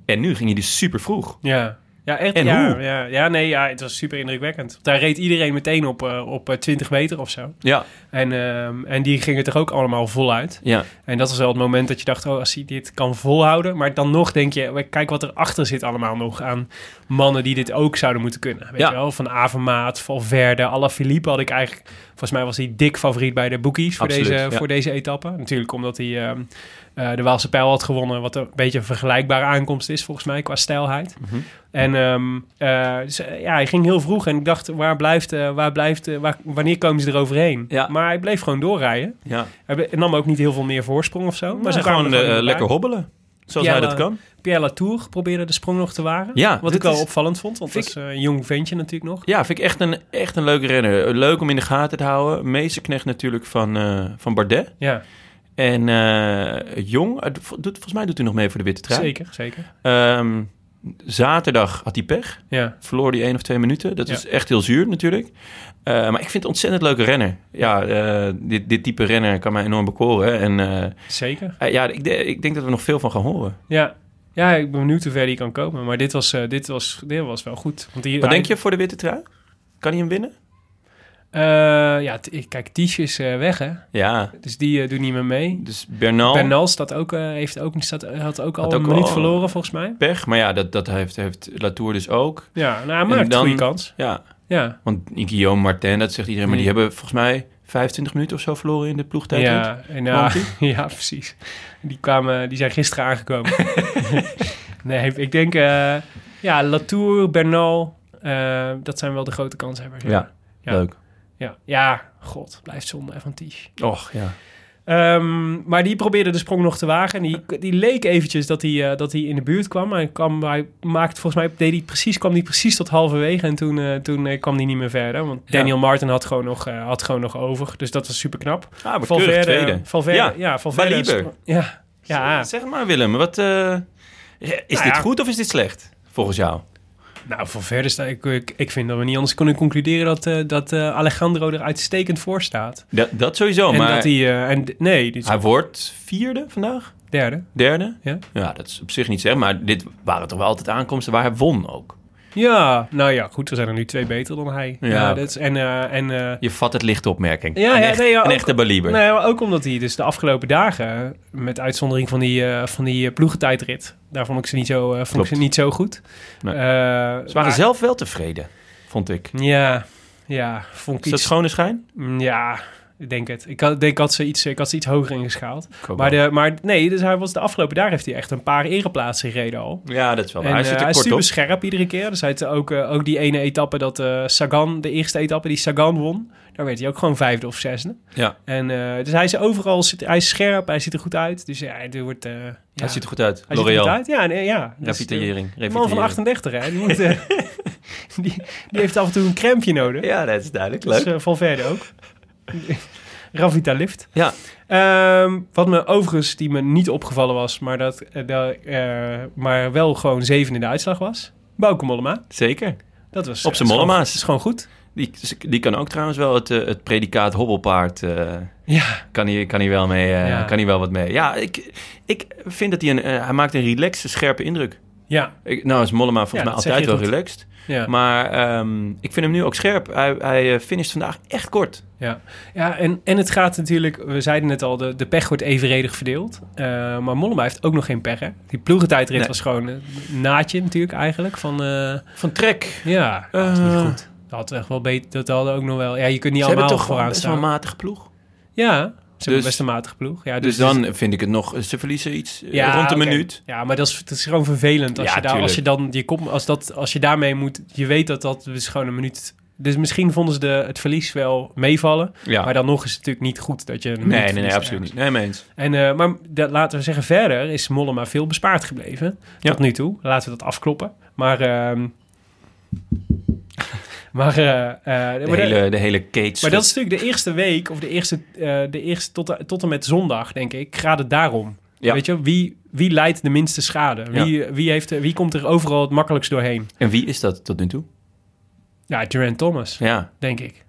En nu ging hij dus super vroeg. Ja. Ja, echt. En ja, hoe? Ja, ja, nee, ja, het was super indrukwekkend. Daar reed iedereen meteen op, eh, op eh, 20 meter of zo. Ja, En, ehm, en die gingen toch ook allemaal voluit. ja. En dat was wel het moment dat je dacht, oh, als hij dit kan volhouden. Maar dan nog denk je, kijk wat erachter zit allemaal nog aan mannen die dit ook zouden moeten kunnen. Weet Ja. je wel, van Avermaat, Valverde, Alaphilippe had ik eigenlijk... Volgens mij was hij dik favoriet bij de bookies voor, Absoluut, deze, ja. voor deze etappe. Natuurlijk omdat hij ehm, eh, de Waalse Pijl had gewonnen, wat een beetje een vergelijkbare aankomst is volgens mij qua stijlheid. Mhm. En ehm, eh, dus, eh, ja, hij ging heel vroeg en ik dacht, waar blijft, waar blijft, waar, wanneer komen ze eroverheen? Ja. Maar hij bleef gewoon doorrijden. ja. Hij nam ook niet heel veel meer voorsprong of zo. Maar, ze gewoon er gewoon lekker hobbelen. Zoals hij dat kan. Pierre Latour probeerde de sprong nog te wagen. Ja, wat ik wel is- opvallend vond. Want dat is een jong ventje natuurlijk nog. Ja, vind ik echt een, echt een leuke renner. Leuk om in de gaten te houden. Meesterknecht natuurlijk van, van Bardet. Ja, En eh, Jong, doet, volgens mij doet hij nog mee voor de witte trui. zeker, zeker. Ehm, zaterdag had hij pech. Ja, Verloor hij één of twee minuten. Dat Ja. is echt heel zuur natuurlijk. Eh, maar ik vind het een ontzettend leuke renner. Ja, eh, dit, dit type renner kan mij enorm bekoren. En zeker. ja, ik, ik denk dat we nog veel van gaan horen. Ja. ja, ik ben benieuwd hoe ver die kan komen. Maar dit was, dit was, dit was wel goed. Want Wat hij- denk je voor de witte trui? Kan hij hem winnen? Eh, ja, kijk, Ties is eh, weg, hè. Ja, Dus die eh, doet niet meer mee. dus Bernal, Bernal staat ook, heeft ook, staat, had ook al Had een ook minuut al- verloren, volgens mij. pech. Maar ja, dat, dat heeft, heeft Latour dus ook. Ja, nou, hij een goede kans. Ja, Ja, Want Guillaume Martin, dat zegt iedereen, maar die hebben volgens mij 25 minuten of zo verloren in de ploegtijd. Ja, en, ja, precies. Die, kwamen, die zijn gisteren aangekomen. nee, ik denk... ja, Latour, Bernal... dat zijn wel de grote kanshebbers. Ja, Ja. leuk. Ja, ja god, blijft zonde van Ties. Och, ja. Ehm, maar die probeerde de sprong nog te wagen. En die, die leek eventjes dat hij, eh, dat hij in de buurt kwam. Maar hij, kwam, hij maakte volgens mij deed hij precies, kwam hij precies tot halverwege. En toen, eh, toen eh, kwam hij niet meer verder. Want Ja. Daniel Martin had gewoon, nog, had gewoon nog over. Dus dat was super knap. Ah, maar keurig tweede. Valverde, ja, Ja, Valverde. Ja, ja. Zeg maar Willem, wat, is Nou dit ja. goed of is dit slecht, volgens jou? Nou, Valverde staat... Ik, ik, ik vind dat we niet anders kunnen concluderen dat, eh, dat eh, Alejandro er uitstekend voor staat. Dat, dat sowieso, en maar dat hij... eh, en, nee, hij wordt vierde vandaag? derde. Derde? Ja. Ja, dat is op zich niet zeg, maar dit waren toch wel altijd aankomsten waar hij won ook. Ja, nou ja, goed. Er zijn er nu twee beter dan hij. Ja, Ja. dat is, en... eh, en eh, Je vat het lichte opmerking. Ja, een ja, echt, nee, ja, een ook- echte Baliber. Nee, maar ook omdat hij dus de afgelopen dagen, met uitzondering van die, eh van die eh, ploegentijdrit, daar vond ik ze niet zo, eh, vond ik ze niet zo goed. Nee. Eh, Ze waren maar- zelf wel tevreden, vond ik. Ja, ja, vond ik Is dat iets... schone schijn? Mm, Ja, ik denk het. Ik had, denk had ze iets, ik had ze iets hoger ingeschaald. Maar, de, maar nee, dus hij was de afgelopen dagen heeft hij echt een paar ereplaatsen gereden al. Ja, dat is wel waar. En Hij eh, zit er hij is super op. scherp iedere keer. Dus hij had ook, eh, ook die ene etappe dat eh, Sagan, de eerste etappe die Sagan won, daar werd hij ook gewoon vijfde of zesde. Ja, En eh, dus hij is overal, zit- hij is scherp, hij ziet er goed uit. Dus ja, hij wordt. eh, ja, hij ziet er goed uit. hij ziet er goed L'Oreal. uit. Ja, nee, ja. Dat man van Revitaliering. 38, hè? Die, moet, eh, die, die heeft af en toe een crampje nodig. Ja, dat is duidelijk. Dus Leuk. uh, Valverde ook. Ravitalift. Ja, Ehm, wat me overigens, die me niet opgevallen was, maar, dat, eh, dat, eh, maar wel gewoon zeven in de uitslag was. Bauke Mollema. zeker. Dat was, Op eh, zijn Mollema's. is gewoon goed. Die, die kan ook trouwens wel het, het predicaat hobbelpaard... Ja, kan, hij, kan, hij wel mee, Ja. kan hij wel wat mee. Ja, ik, ik vind dat hij een... hij maakt een relaxe, scherpe indruk. ja, Ik, nou is Mollema volgens Ja, mij altijd wel goed. relaxed. Ja. Maar ehm, ik vind hem nu ook scherp. Hij, hij eh, finisht vandaag echt kort. Ja, ja en, en het gaat natuurlijk, we zeiden het al, de, de pech wordt evenredig verdeeld. Eh, maar Mollema heeft ook nog geen pech, hè? Die ploegentijdrit Nee. was gewoon een naadje natuurlijk eigenlijk. Van, eh, Van trek. ja, dat is niet goed. Dat had echt wel beter, dat hadden ook nog wel... Ja, je kunt niet Ze allemaal toch vooraan best wel een staan. matige ploeg. Ja, ze Dus- best een matige ploeg. Ja, Dus, dan vind ik het nog... Ze verliezen iets eh, Ja, rond een oké. minuut. Ja, maar dat is, dat is gewoon vervelend. Als, Ja, je, daar, als, je dan, je komt, als, dat, als je daarmee moet... Je weet dat dat dus gewoon een minuut Dus misschien vonden ze de, het verlies wel meevallen. Ja. Maar dan nog is het natuurlijk niet goed dat je... een Nee, nee, nee, absoluut niet. Nee, mee eens. En, eh, maar dat, laten we zeggen, verder is Mollema veel bespaard gebleven. Tot nu toe. Laten we dat afkloppen. Maar... ehm, maar, eh, eh, De, maar, hele, de hele cage. maar dat is natuurlijk de eerste week, of de eerste, eh, de eerste tot, tot en met zondag, denk ik, gaat het daarom. Ja. Weet je, wie, wie leidt de minste schade? Ja. Wie, wie, heeft, wie komt er overal het makkelijkst doorheen? En wie is dat tot nu toe? Ja, Durant Thomas, Ja, denk ik.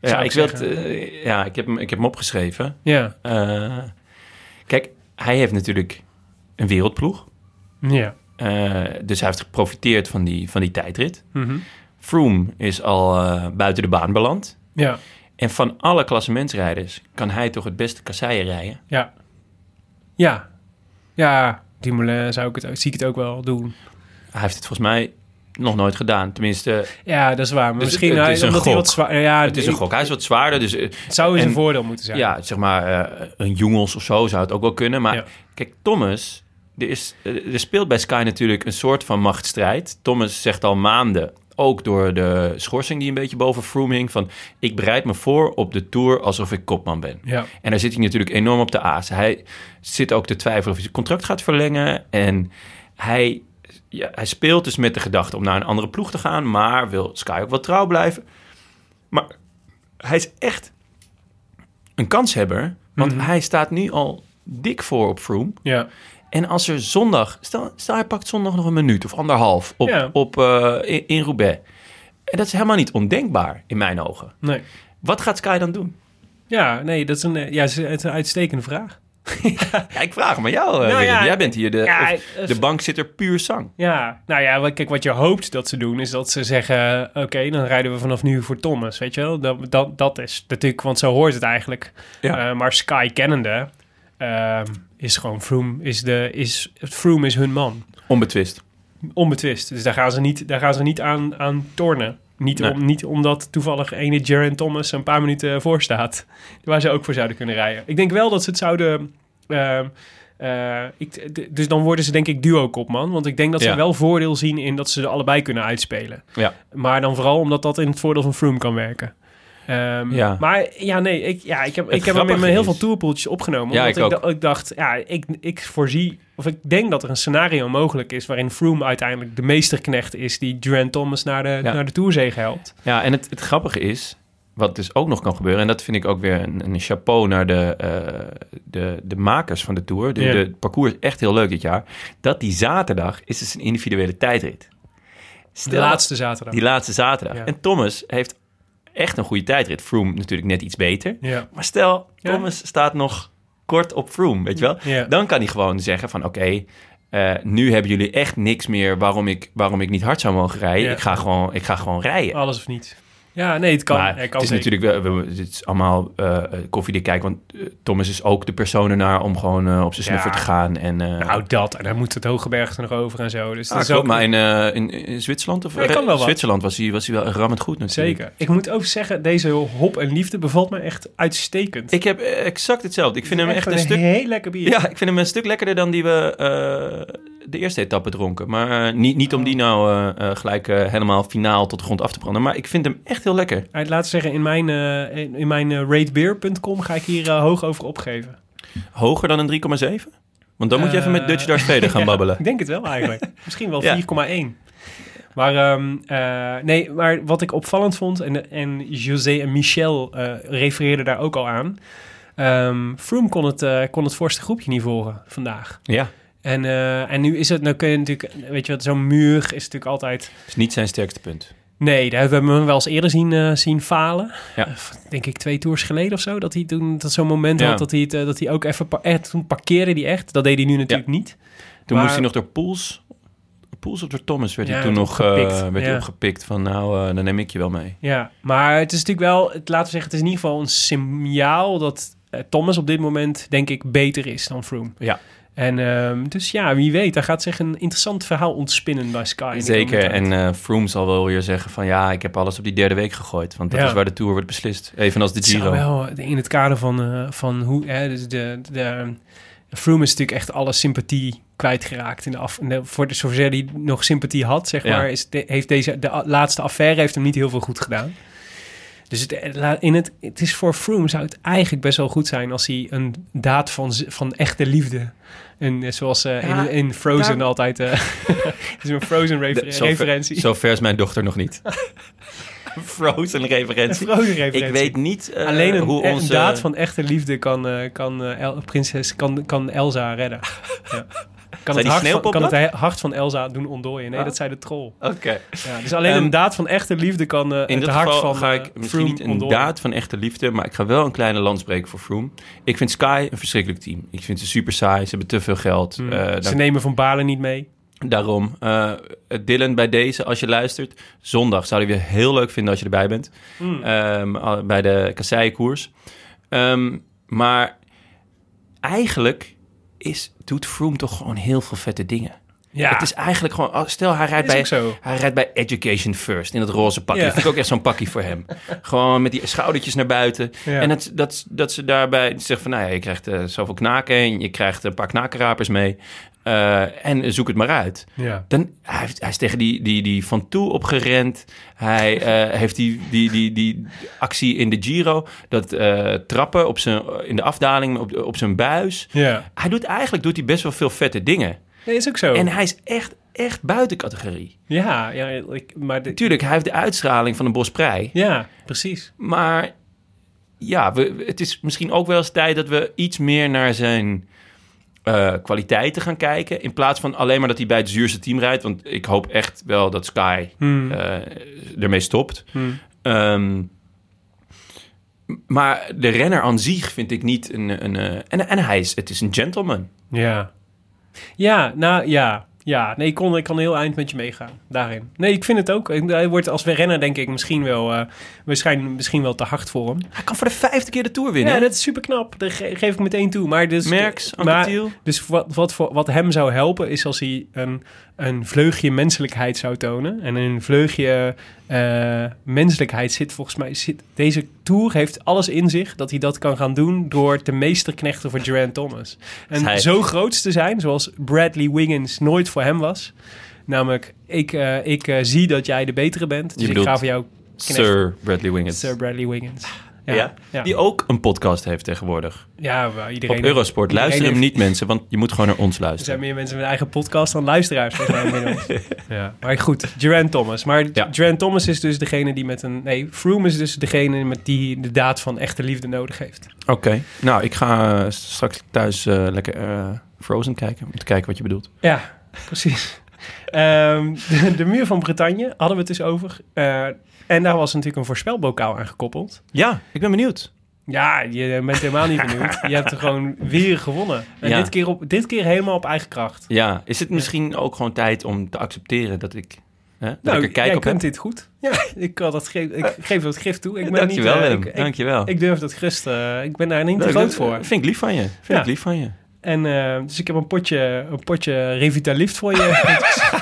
ja ik, wil ja ik, heb hem, ik heb hem opgeschreven. Ja, kijk, hij heeft natuurlijk een wereldploeg. ja. Dus hij heeft geprofiteerd van die, van die tijdrit. Mhm. Froome is al eh, buiten de baan beland. Ja, En van alle klassementsrijders kan hij toch het beste kasseien rijden. ja. Ja, ja. Dumoulin zou ik het, zie ik het ook wel doen. Hij heeft het volgens mij nog nooit gedaan. Tenminste, Ja, dat is waar. Maar Dus misschien het- het hij- is een hij gok. wat zwaar... Ja, het is een gok. Hij is wat zwaarder. Dus eh, Het zou eens En- een voordeel moeten zijn. ja, zeg maar eh, een Jongels of zo zou het ook wel kunnen. Maar Ja. kijk, Thomas, er, is, er speelt bij Sky natuurlijk een soort van machtsstrijd. Thomas zegt al maanden, ook door de schorsing die een beetje boven Froome hing, van ik bereid me voor op de Tour alsof ik kopman ben. Ja. En daar zit hij natuurlijk enorm op de aas. Hij zit ook te twijfelen of hij zijn contract gaat verlengen. En hij, ja, hij speelt dus met de gedachte om naar een andere ploeg te gaan, maar wil Sky ook wel trouw blijven. Maar hij is echt een kanshebber, want Mhm. hij staat nu al dik voor op Froome. Ja. En als er zondag, stel, stel hij pakt zondag nog een minuut of anderhalf op, Ja. op, eh, in, in Roubaix. En dat is helemaal niet ondenkbaar in mijn ogen. Nee. Wat gaat Sky dan doen? Ja, nee, dat is een, eh, ja, het is een uitstekende vraag. Ja, ik vraag hem aan jou, eh, Nou ja, Jij bent hier de, ja, of de bank zit er puur zang. Ja, nou ja, wat- kijk, wat je hoopt dat ze doen, is dat ze zeggen: Oké, dan rijden we vanaf nu voor Thomas. Weet je wel, dat, dat, dat is natuurlijk, want zo hoort het eigenlijk. Ja. Maar Sky kennende ehm, is gewoon Froome, is de, is, Froome is hun man. Onbetwist. Onbetwist. Dus daar gaan ze niet, daar gaan ze niet aan, aan tornen. Niet, Nee. om, niet omdat toevallig ene Jaron Thomas een paar minuten voor staat. Waar ze ook voor zouden kunnen rijden. Ik denk wel dat ze het zouden... ehm, eh, ik, dus dan worden ze denk ik duo-kopman. Want ik denk dat ze Ja. wel voordeel zien in dat ze er allebei kunnen uitspelen. Ja. Maar dan vooral omdat dat in het voordeel van Froome kan werken. Ehm, Ja. Maar ja, nee, ik, ja, ik heb, Het ik heb hem in mijn heel veel tourpoeltjes opgenomen. Ja, omdat ik dacht, ja, ik, ik voorzie, of ik denk dat er een scenario mogelijk is waarin Froome uiteindelijk de meesterknecht is die Durant Thomas naar de, Ja. naar de Tourzege helpt. Ja, en het, het grappige is, wat dus ook nog kan gebeuren... en dat vind ik ook weer een, een chapeau naar de, eh, de, de makers van de Tour. De, Ja. de het parcours is echt heel leuk dit jaar. Dat die zaterdag is dus een individuele tijdrit. De laatste zaterdag. Die laatste zaterdag. Ja. En Thomas heeft echt een goede tijdrit. Froome natuurlijk net iets beter. Ja. Maar stel, Ja. Thomas staat nog kort op Froome, weet je wel? Ja. Dan kan hij gewoon zeggen van oké, eh, nu hebben jullie echt niks meer waarom ik, waarom ik niet hard zou mogen rijden. Ik, ga gewoon, ik ga gewoon rijden. Alles of niet. Ja, nee, het kan. maar Ja, kan het is zeker. natuurlijk wel, we- het is allemaal eh koffiedik kijken, want eh, Thomas is ook de persoon ernaar om gewoon eh, op zijn snuffer Ja. te gaan. En, Nou, dat. En dan moet het Hogeberg er nog over en zo. Dus ah, dat is ook... maar in, in, in Zwitserland of kan wel wat. Zwitserland was hij, was hij wel rammend goed natuurlijk. Zeker. Ik moet ook zeggen, deze hop en liefde bevalt me echt uitstekend. Ik heb exact hetzelfde. Ik vind hem echt een stuk heel lekker bier. Ja, ik vind hem een stuk lekkerder dan die we de eerste etappe dronken. Maar eh, niet, niet om die nou eh, eh, gelijk helemaal finaal tot de grond af te branden. Maar ik vind hem echt heel lekker. Laten we zeggen, in mijn, in, mijn ratebeer.com ga ik hier hoog over opgeven. Hoger dan een 3,7? Want dan moet je even met Dutch Darth Vader gaan ja, babbelen. Ik denk het wel eigenlijk. Misschien wel Ja. 4,1. Maar, ehm, eh, nee, maar wat ik opvallend vond, en, en José en Michel refereerden daar ook al aan. Ehm Froome kon het, kon het voorste groepje niet volgen vandaag. Ja, En, eh, en nu is het, nou kun je natuurlijk, weet je wat, zo'n muur is natuurlijk altijd... is niet zijn sterkste punt. Nee, daar hebben we hem wel eens eerder zien, eh, zien falen. Ja. Eh, denk ik twee tours geleden of zo. Dat hij toen dat zo'n moment Ja. had dat hij, het, dat hij ook even... echt, toen parkeerde hij echt. Dat deed hij nu natuurlijk niet. Toen Maar- moest hij nog door Pools... Pools of door Thomas werd hij toen nog werd hij opgepikt. Van nou, dan neem ik je wel mee. Ja, maar het is natuurlijk wel... Het, laten we zeggen, het is in ieder geval een signaal dat Thomas op dit moment, denk ik, beter is dan Froome. Ja. En ehm, dus ja, wie weet, daar gaat zich een interessant verhaal ontspinnen bij Sky. Zeker. En eh Froome zal wel weer zeggen van... ja, ik heb alles op die derde week gegooid. Want dat Ja. is waar de Tour wordt beslist. Evenals de Giro. wel eh, in het kader van, eh, van hoe... Hè, dus de, de, Froome is natuurlijk echt alle sympathie kwijtgeraakt. In de af, in de, voor de, zover hij nog sympathie had, zeg Ja. maar, is de, heeft deze, de laatste affaire heeft hem niet heel veel goed gedaan. Dus het, eh, in het, het is voor Froome zou het eigenlijk best wel goed zijn als hij een daad van, van echte liefde. En eh, zoals eh, Ja, in, in Frozen daar- altijd. eh het is een Frozen refer- De- zover- referentie. Zover is mijn dochter nog niet. Frozen Een referentie. Frozen referentie. Ik weet niet Alleen een, hoe een onze... daad van echte liefde kan, eh, kan, El- prinses, kan, kan Elsa redden. Ja. Kan, het hart van, kan het hart van Elsa doen ontdooien? Nee, Ah. dat zei de troll. Oké. Ja, dus alleen Ehm, een daad van echte liefde kan eh, In het hart geval van ga eh, ik misschien Froome niet een ontdooien. daad van echte liefde, maar ik ga wel een kleine lans breken voor Froome. Ik vind Sky een verschrikkelijk team. Ik vind ze super saai, ze hebben te veel geld. Hmm. Eh, Ze nemen van Balen niet mee. Daarom, eh, Dylan, bij deze, als je luistert, zondag zou ik weer heel leuk vinden als je erbij bent. Hmm. Ehm, bij de kasseienkoers. Ehm, maar eigenlijk is, doet Froome toch gewoon heel veel vette dingen. Ja, Het is eigenlijk gewoon, stel hij rijdt, bij, hij rijdt bij Education First in het roze pakje. Ja. Dat vind ik ook echt zo'n pakje voor hem. gewoon met die schoudertjes naar buiten. Ja. En het, dat, dat ze daarbij zeggen van, nou ja, je krijgt eh, zoveel knaken en je krijgt een paar knakenrapers mee. Eh, en zoek het maar uit. Ja. Dan, hij, heeft- hij is tegen die, die, die Van Toe opgerend. Hij eh, heeft die, die, die, die actie in de Giro. Dat eh, trappen op zijn, in de afdaling op, op zijn buis. Ja. Hij doet eigenlijk doet hij best wel veel vette dingen. Nee, is ook zo. En hij is echt, echt buiten categorie. ja, ja, maar de, Natuurlijk, hij heeft de uitstraling van een bosprei. ja, precies. Maar ja, we, het is misschien ook wel eens tijd dat we iets meer naar zijn eh, kwaliteiten gaan kijken. In plaats van alleen maar dat hij bij het zuurste team rijdt. Want ik hoop echt wel dat Sky Hmm. eh, ermee stopt. Hmm. Ehm, maar de renner aan zich vind ik niet een... een eh, en, en hij is, het is een gentleman. Ja. Ja, nou ja. Ja, nee, ik kon, ik kan heel eind met je meegaan daarin. Nee, ik vind het ook. Hij wordt als renner denk ik misschien wel, eh waarschijnlijk misschien wel te hard voor hem. Hij kan voor de vijfde keer de Tour winnen. Ja, dat is super knap. Ge- geef ik meteen toe. Maar dus, Merks, maar, dus wat, wat, voor, wat hem zou helpen is als hij een, een vleugje menselijkheid zou tonen. En een vleugje eh, menselijkheid zit volgens mij... Zit, deze Tour heeft alles in zich dat hij dat kan gaan doen... door te meesterknechten voor Geraint Thomas. En Hij- zo groot te zijn, zoals Bradley Wiggins nooit voor hem was. Namelijk, ik, eh, ik eh, zie dat jij de betere bent. Dus Je ik ga voor jou Sir Bradley Wiggins. Sir Bradley Wiggins. Ja. Die ook een podcast heeft tegenwoordig. Ja, iedereen... Op Eurosport. Luister iedereen hem heeft- niet, mensen, want je moet gewoon naar ons Er zijn luisteren. meer mensen met een eigen podcast dan luisteraars ja. Maar goed, Geraint Thomas. Maar Ja. Thomas is dus degene die met een... Nee, Froome is dus degene met die de daad van echte liefde nodig heeft. Oké, nou, ik ga eh, straks thuis eh, lekker eh, Frozen kijken. Om te kijken wat je bedoelt. Ja, precies. Ehm, de, de muur van Bretagne hadden we het dus over. Eh, en daar was natuurlijk een voorspelbokaal aan gekoppeld. Ja, ik ben benieuwd. Ja, je bent helemaal niet benieuwd. Je hebt er gewoon weer gewonnen. En Ja. dit, keer op, dit keer helemaal op eigen kracht. Ja, is het misschien ook gewoon tijd om te accepteren dat ik, hè, dat Nou, ik er kijk jij op kunt heb? dit goed. Ja, ik, kan dat geef, ik geef dat gif toe. Ik ben Dankjewel, niet, Willem. ik, ik, Dankjewel. ik durf dat gerust. eh, ik ben daar niet te groot voor. Vind ik lief van je. Vind Ja. ik lief van je. En eh, dus ik heb een potje, een potje Revitalift voor je.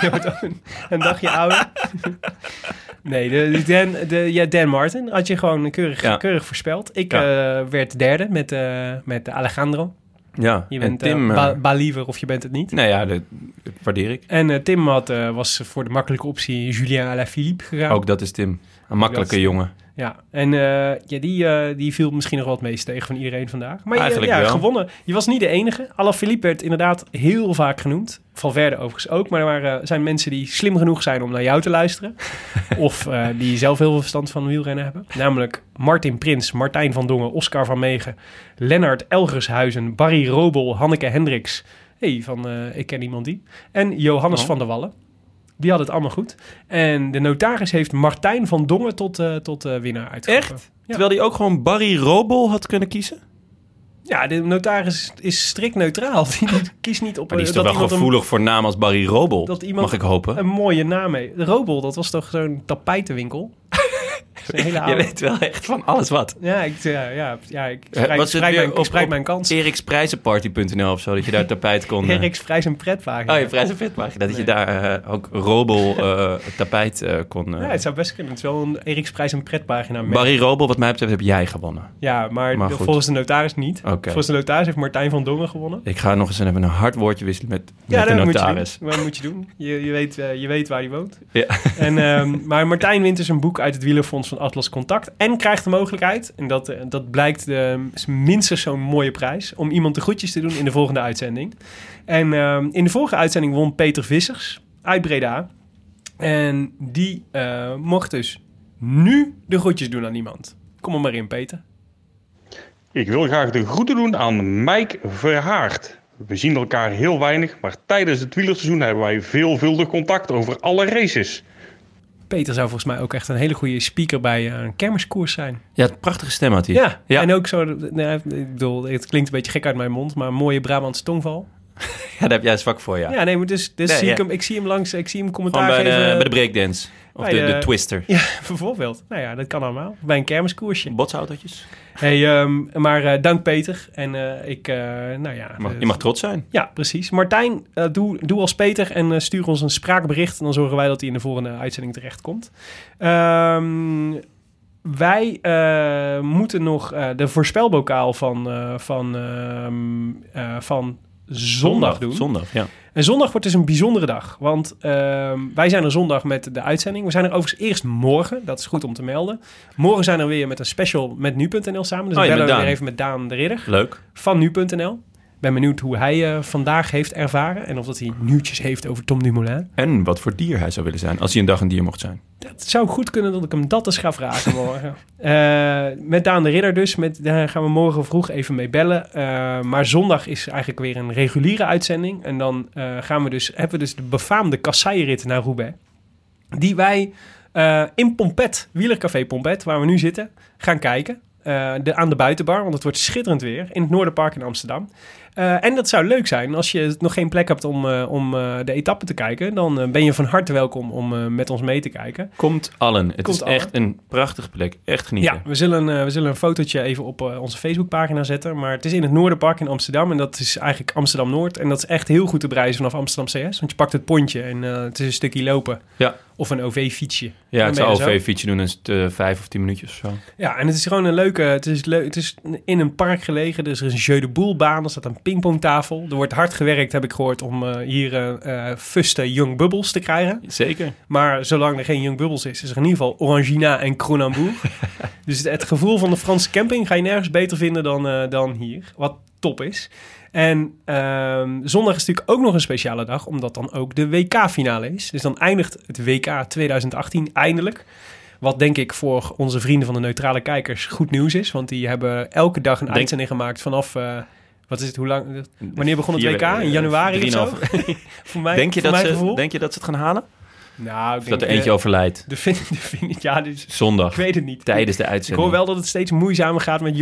Een, dagje ouder. nee, de, de Dan, de, ja, Dan Martin had je gewoon keurig, Ja. keurig voorspeld. Ik Ja. eh, werd derde met, eh, met Alejandro. Ja, Je en bent Tim... eh, eh, ba- Baliever of je bent het niet. nou ja, dat dat waardeer ik. En Tim had, was voor de makkelijke optie Julien Alaphilippe gegaan. Ook dat is Tim. Een makkelijke jongen. Ja, en eh, ja, die, eh, die viel misschien nog wel het meest tegen van iedereen vandaag. Maar je, Eigenlijk ja, wel. gewonnen. Je was niet de enige. Alaphilippe werd inderdaad heel vaak genoemd. Valverde overigens ook. Maar er waren, zijn mensen die slim genoeg zijn om naar jou te luisteren. of eh, die zelf heel veel verstand van wielrennen hebben. Namelijk Martin Prins, Martijn van Dongen, Oscar van Megen... Lennart Elgershuizen, Barry Robel, Hanneke Hendricks... hey, van eh, Ik ken iemand die. En Johannes Oh. van der Wallen. Die had het allemaal goed. En de notaris heeft Martijn van Dongen tot, eh, tot eh, winnaar uitgeroepen. Echt? Ja. Terwijl hij ook gewoon Barry Robel had kunnen kiezen? Ja, de notaris is strikt neutraal. Die kiest niet op Maar die is eh, toch wel een- gevoelig voor naam als Barry Robel, dat iemand mag ik hopen. een mooie naam heeft. Robel, dat was toch zo'n tapijtenwinkel? Je weet wel echt van alles wat. Ja, ik, ja, ja, ja, ik Eh, mijn, op- mijn kans. eriksprijzenparty.nl of zo, dat je daar tapijt kon... eh, Erik's Prijs en Pretpagina. Oh, je prijs en vetpagina. Dat je daar eh, ook Robel eh, tapijt kon... Ja, het zou best kunnen. Het is wel een Erik's Prijs en Pretpagina. met- Barry Robel, wat mij betreft, heb jij gewonnen. Ja, maar, volgens de notaris niet. Volgens de notaris heeft Martijn van Dongen gewonnen. Ik ga nog eens even een hard woordje wisselen met, Ja, met de notaris. doen. Dat moet je doen. Je, je, weet, je weet waar hij woont. Ja. En, ehm, maar Martijn wint dus een boek uit het wielerfonds van Atlas Contact. En krijgt de mogelijkheid, en dat, eh, dat blijkt de, minstens zo'n mooie prijs... om iemand de groetjes te doen in de volgende uitzending. En ehm, in de vorige uitzending won Peter Vissers uit Breda. En die eh, mocht dus nu de groetjes doen aan iemand. Kom er maar in, Peter. Ik wil graag de groeten doen aan Mike Verhaard. We zien elkaar heel weinig, maar tijdens het wielerseizoen hebben wij veelvuldig contact over alle races. Peter zou volgens mij ook echt een hele goede speaker bij eh, een kermiskoers zijn. Ja, prachtige stem had hij. Ja, ja. en ook zo, nou, ik bedoel, het klinkt een beetje gek uit mijn mond, maar een mooie Brabantse tongval. Ja, daar heb jij zwak voor, ja. Ja, nee, maar dus, dus Nee, zie ja. ik, hem, ik zie hem langs, ik zie hem commentaar bij de, geven. bij de breakdance. Of de, de de- twister. Ja, bijvoorbeeld. Nou ja, dat kan allemaal. Bij een kermiskoersje. Botsautootjes. Hey, ehm, maar eh, dank Peter. En eh, ik, eh, nou ja. Je mag, je mag trots zijn. Ja, precies. Martijn, doe, doe als Peter en stuur ons een spraakbericht. En dan zorgen wij dat hij in de volgende uitzending terechtkomt. Ehm wij moeten nog de voorspelbokaal van, van, ehm, eh, van zondag doen. Zondag, ja. En zondag wordt dus een bijzondere dag. Want ehm, wij zijn er zondag met de uitzending. We zijn er overigens eerst morgen. Dat is goed om te melden. Morgen zijn we weer met een special met nu.nl samen. Dus Oh, bellen we Daan. weer even met Daan de Ridder Leuk. van nu.nl. Ben benieuwd hoe hij eh, vandaag heeft ervaren. En of dat hij nieuwtjes heeft over Tom Dumoulin. En wat voor dier hij zou willen zijn als hij een dag een dier mocht zijn. Het zou goed kunnen dat ik hem dat eens ga vragen morgen. Eh, met Daan de Ridder dus. Met, daar gaan we morgen vroeg even mee bellen. Eh, maar zondag is eigenlijk weer een reguliere uitzending. En dan gaan we dus, hebben we dus de befaamde kasseirit naar Roubaix. Die wij in Pompet, Wielercafé Pompet, waar we nu zitten, gaan kijken. De, aan de buitenbar, want het wordt schitterend weer. In het Noorderpark in Amsterdam. Eh, en dat zou leuk zijn als je nog geen plek hebt om, eh, om eh, de etappe te kijken. Dan ben je van harte welkom om met ons mee te kijken. Komt allen. Het Komt is allen. echt een prachtige plek. Echt genieten. Ja, we zullen, we zullen een fotootje even op onze Facebookpagina zetten. Maar het is in het Noorderpark in Amsterdam. En dat is eigenlijk Amsterdam-Noord. En dat is echt heel goed te bereizen vanaf Amsterdam CS. Want je pakt het pontje en het is een stukje lopen. Ja. Of een OV-fietsje. Ja, ik ben zou je zo. OV-fietsje doen, is het vijf of tien minuutjes of zo. Ja, en het is gewoon een leuke... Het is, leuk, het is in een park gelegen. Dus er is een Jeu de Boel baan. Er staat een pingpongtafel. Er wordt hard gewerkt, heb ik gehoord, om eh, hier eh, fuste Young Bubbles te krijgen. Zeker. Maar zolang er geen Young Bubbles is, is er in ieder geval Orangina en Kronenbourg. dus het, het gevoel van de Franse camping ga je nergens beter vinden dan, dan hier. Wat top is. En ehm, zondag is natuurlijk ook nog een speciale dag, omdat dan ook de WK-finale is. Dus dan eindigt het WK 2018 eindelijk. Wat denk ik voor onze vrienden van de neutrale kijkers goed nieuws is. Want die hebben elke dag een Denk- uitzending gemaakt vanaf... wat is het, hoe lang? Wanneer begon het WK? In januari of zo? voor mij, denk, je dat ze, denk je dat ze het gaan halen? Nou, ik Of dat denk, er eentje eh, overlijdt? de fin, de fin, ja, dus, Zondag. ik weet het niet. Tijdens de Ik uitzending. hoor wel dat het steeds moeizamer gaat met eh,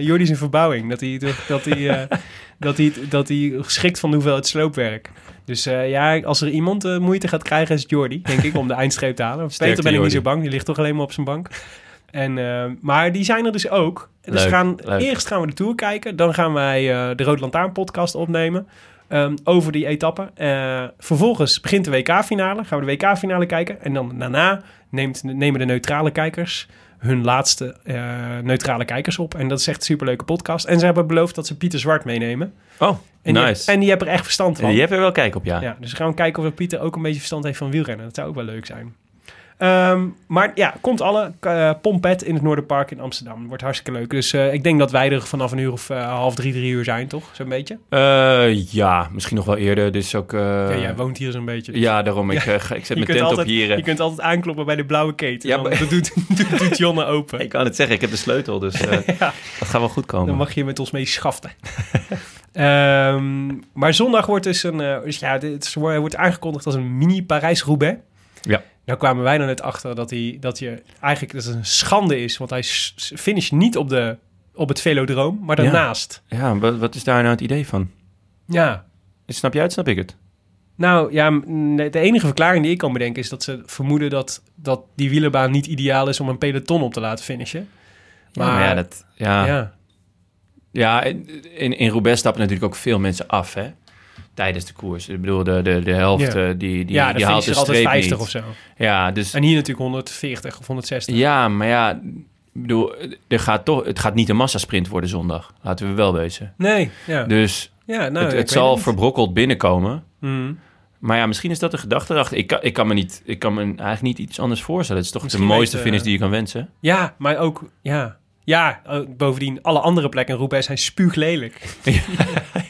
Jordi's en verbouwing. Dat hij, dat, hij, eh, dat, hij, dat hij geschikt van de hoeveelheid sloopwerk. Dus eh, ja, als er iemand eh, moeite gaat krijgen, is het Jordi, denk ik, om de eindstreep te halen. Sterkte, Peter ben ik niet Jordi. zo bang, die ligt toch alleen maar op zijn bank. En, eh, maar die zijn er dus ook. Dus Leuk, gaan, leuk. eerst gaan we de Tour kijken. Dan gaan wij eh, de Rood Lantaarn podcast opnemen. ehm, over die etappe. Eh, vervolgens begint de WK-finale. Gaan we de WK-finale kijken. En dan daarna neemt, nemen de neutrale kijkers hun laatste neutrale kijkers op. En dat is echt een superleuke podcast. En ze hebben beloofd dat ze Pieter Zwart meenemen. Oh, En die, nice. en die hebben er echt verstand van. Je hebt er wel kijk op, ja. Ja, dus we gaan kijken of Pieter ook een beetje verstand heeft van wielrennen. Dat zou ook wel leuk zijn. Ehm, maar ja, komt alle. eh, Pompet in het Noorderpark in Amsterdam. Wordt hartstikke leuk. Dus eh, ik denk dat wij er vanaf een uur of eh, half drie, drie uur zijn, toch? Zo'n beetje. Ja, misschien nog wel eerder. Dus ook... ja, jij woont hier zo'n beetje. dus- Ja, daarom. Ik, Ja. ik zet mijn tent altijd- op hier. Je kunt altijd aankloppen bij de blauwe keten. Ja, maar- dat doet, doet, Jonne open. Ik kan het zeggen, ik heb de sleutel, dus Ja. dat gaat wel goed komen. Dan mag je met ons mee schaften. Ehm, maar zondag wordt dus een... dus ja, is- wordt aangekondigd als een mini Parijs-Roubaix. Ja. Nou kwamen wij er net achter dat, hij, dat je eigenlijk dat het een schande is. Want hij finisht niet op, de, op het velodroom, maar daarnaast. Ja, wat, wat is daar nou het idee van? Ja. Snap jij het, snap ik het? Nou ja, de enige verklaring die ik kan bedenken is dat ze vermoeden dat, dat die wielerbaan niet ideaal is om een peloton op te laten finishen. Ja, maar ja, dat, ja. ja. Ja, in, in Roubaix stappen natuurlijk ook veel mensen af, hè? Tijdens de koers. Ik bedoel, de, de, de helft, Ja. eh, die, die, ja, die haalt de streep 50 niet. of zo. Ja, dus... En hier natuurlijk 140 of 160. Ja, maar ja, ik bedoel, er gaat toch, het gaat niet een massasprint worden zondag. Laten we wel wezen. Nee, ja. Dus ja, nou, het, zal verbrokkeld binnenkomen. Mhm. Maar ja, misschien is dat de gedachte erachter. Ik kan, ik kan me niet, ik kan me eigenlijk niet iets anders voorstellen. Het is toch Misschien de mooiste weet, eh, finish die je kan wensen. Ja, maar ook, ja. Ja, bovendien, alle andere plekken in Roubaix zijn spuuglelijk. Ja,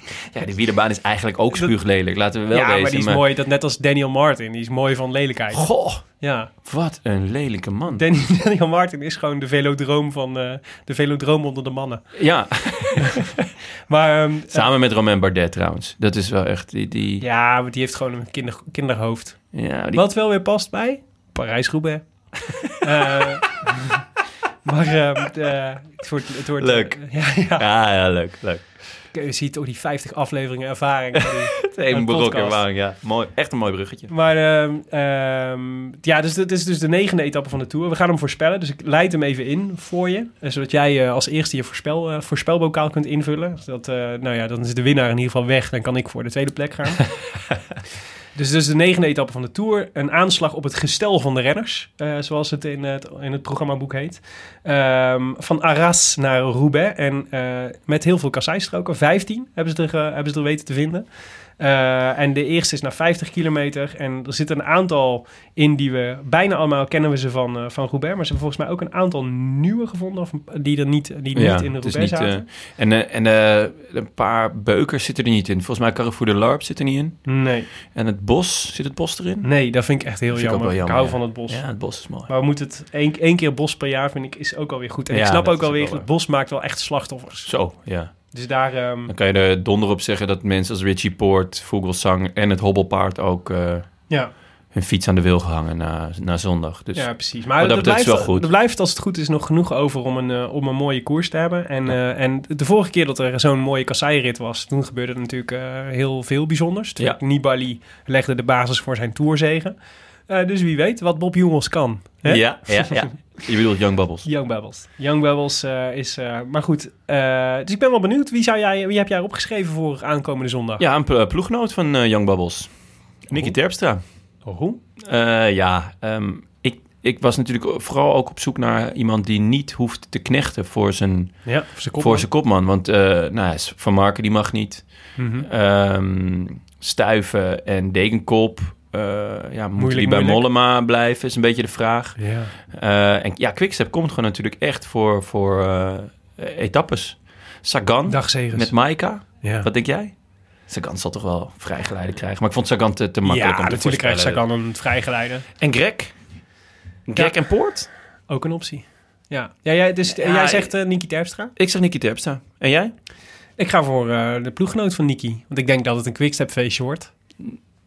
die wielerbaan is eigenlijk ook spuuglelijk. Laten we wel ja, wezen. maar die is mooi, dat net als Daniel Martin. Die is mooi van lelijkheid. Goh, Ja, wat een lelijke man. Dan- Daniel Martin is gewoon de velodroom van eh, de velodroom onder de mannen. Ja, Maar ehm, samen met Romain Bardet trouwens. Dat is wel echt die... die ja, maar die heeft gewoon een kinder, kinderhoofd. ja, die, Wat wel weer past bij Parijs-Roubaix. Eh, maar ehm, de- het wordt... Het wordt Leuk. ja, ja. ja, ja, leuk, leuk. Je ziet ook die 50 afleveringen ervaring. Het een brok ervaring, ja. Mooi, echt een mooi bruggetje. Maar ehm, ehm, ja, dus dit is dus de negende etappe van de Tour. We gaan hem voorspellen, dus ik leid hem even in voor je. eh, Zodat jij eh, als eerste je voorspel, eh, voorspelbokaal kunt invullen. Zodat, eh, nou ja, dan is de winnaar in ieder geval weg. Dan kan ik voor de tweede plek gaan. dus dus de negende etappe van de Tour. Een aanslag op het gestel van de renners, eh, zoals het in het, in het programmaboek heet. Ehm, van Arras naar Roubaix. En eh, met heel veel kasseistroken. 15 hebben ze er, hebben ze er weten te vinden. Eh, en de eerste is naar 50 kilometer. En er zitten een aantal in die we bijna allemaal kennen we ze van, eh, van Roubaix. Maar ze hebben volgens mij ook een aantal nieuwe gevonden. Of die er niet, die niet in de Roubaix niet, eh, zaten. en eh, en eh, een paar beukers zitten er niet in. Volgens mij Carrefour de Larp zit er niet in. nee, En het bos, zit het bos erin? nee, dat vind ik echt heel ik jammer. Ik hou ja. van het bos. Ja, het bos is mooi. Maar we moeten het één, één keer bos per jaar, vind ik, is ook alweer goed. En ik Ja, snap dat ook alweer, het bos maakt wel echt slachtoffers. Zo, ja. Dus daar, ehm, Dan kan je er donder op zeggen dat mensen als Richie Poort, Vogelsang en het hobbelpaard ook eh, ja, hun fiets aan de wil gehangen na, na zondag. Dus ja, precies. Maar dat blijft, wel goed. er blijft, als het goed is, nog genoeg over om een, eh, om een mooie koers te hebben. En, eh, en de vorige keer dat er zo'n mooie kasseirit was, toen gebeurde er natuurlijk heel veel bijzonders. Toen Ja. Nibali legde de basis voor zijn tourzegen. Eh, dus wie weet wat Bob Jungels kan. Hè? ja, ja, ja. Je bedoelt Young Bubbles. Young Bubbles. Young Bubbles eh, is... eh, maar goed, eh, dus ik ben wel benieuwd. Wie, zou jij, wie heb jij opgeschreven voor aankomende zondag? Ja, een pl- ploeggenoot van Young Bubbles. Nicky Oh. Terpstra. Oh, Eh, ja, ehm, ik, ik was natuurlijk vooral ook op zoek naar iemand die niet hoeft te knechten voor zijn, ja, voor zijn kop. voor zijn kopman. Want nou, Van Marken die mag niet. Ehm, Stuiven en Degenkop. Eh, ja, moeten die bij moeilijk. Mollema blijven, is een beetje de vraag. Ja. Eh, en ja, Quickstep komt gewoon natuurlijk echt voor, voor eh, etappes. Sagan met Maika. ja. Wat denk jij? Sagan zal toch wel vrijgeleide krijgen. Maar ik vond Sagan te, te makkelijk ja, om te natuurlijk krijgt. Sagan een vrijgeleide. En Greg? Greg Ja. en Poort? Ook een optie. Ja, ja jij, dus, Ja, jij zegt Niki Terpstra? Ik zeg Nicky Terpstra. En jij? Ik ga voor eh, de ploeggenoot van Niki. Want ik denk dat het een quickstep feestje wordt.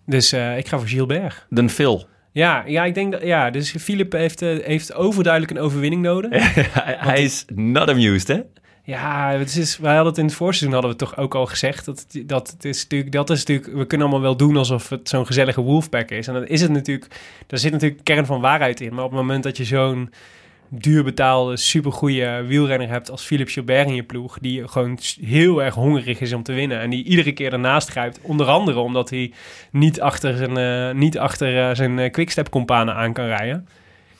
Dus eh, ik ga voor Gilbert. Dan Phil. Ja, ja, ik denk dat... Ja, dus Philip heeft, eh, heeft overduidelijk een overwinning nodig. hij, hij is not amused, hè? Ja, het is, wij hadden het in het voorseizoen hadden we toch ook al gezegd. Dat, dat, het is natuurlijk, dat is natuurlijk... We kunnen allemaal wel doen alsof het zo'n gezellige wolfpack is. En dat is het natuurlijk... Daar zit natuurlijk kern van waarheid in. Maar op het moment dat je zo'n duur betaalde, supergoeie wielrenner hebt als Philippe Gilbert in je ploeg, die gewoon heel erg hongerig is om te winnen en die iedere keer ernaast grijpt, onder andere omdat hij niet achter zijn, eh, niet achter, eh, eh, quickstep-companen aan kan rijden.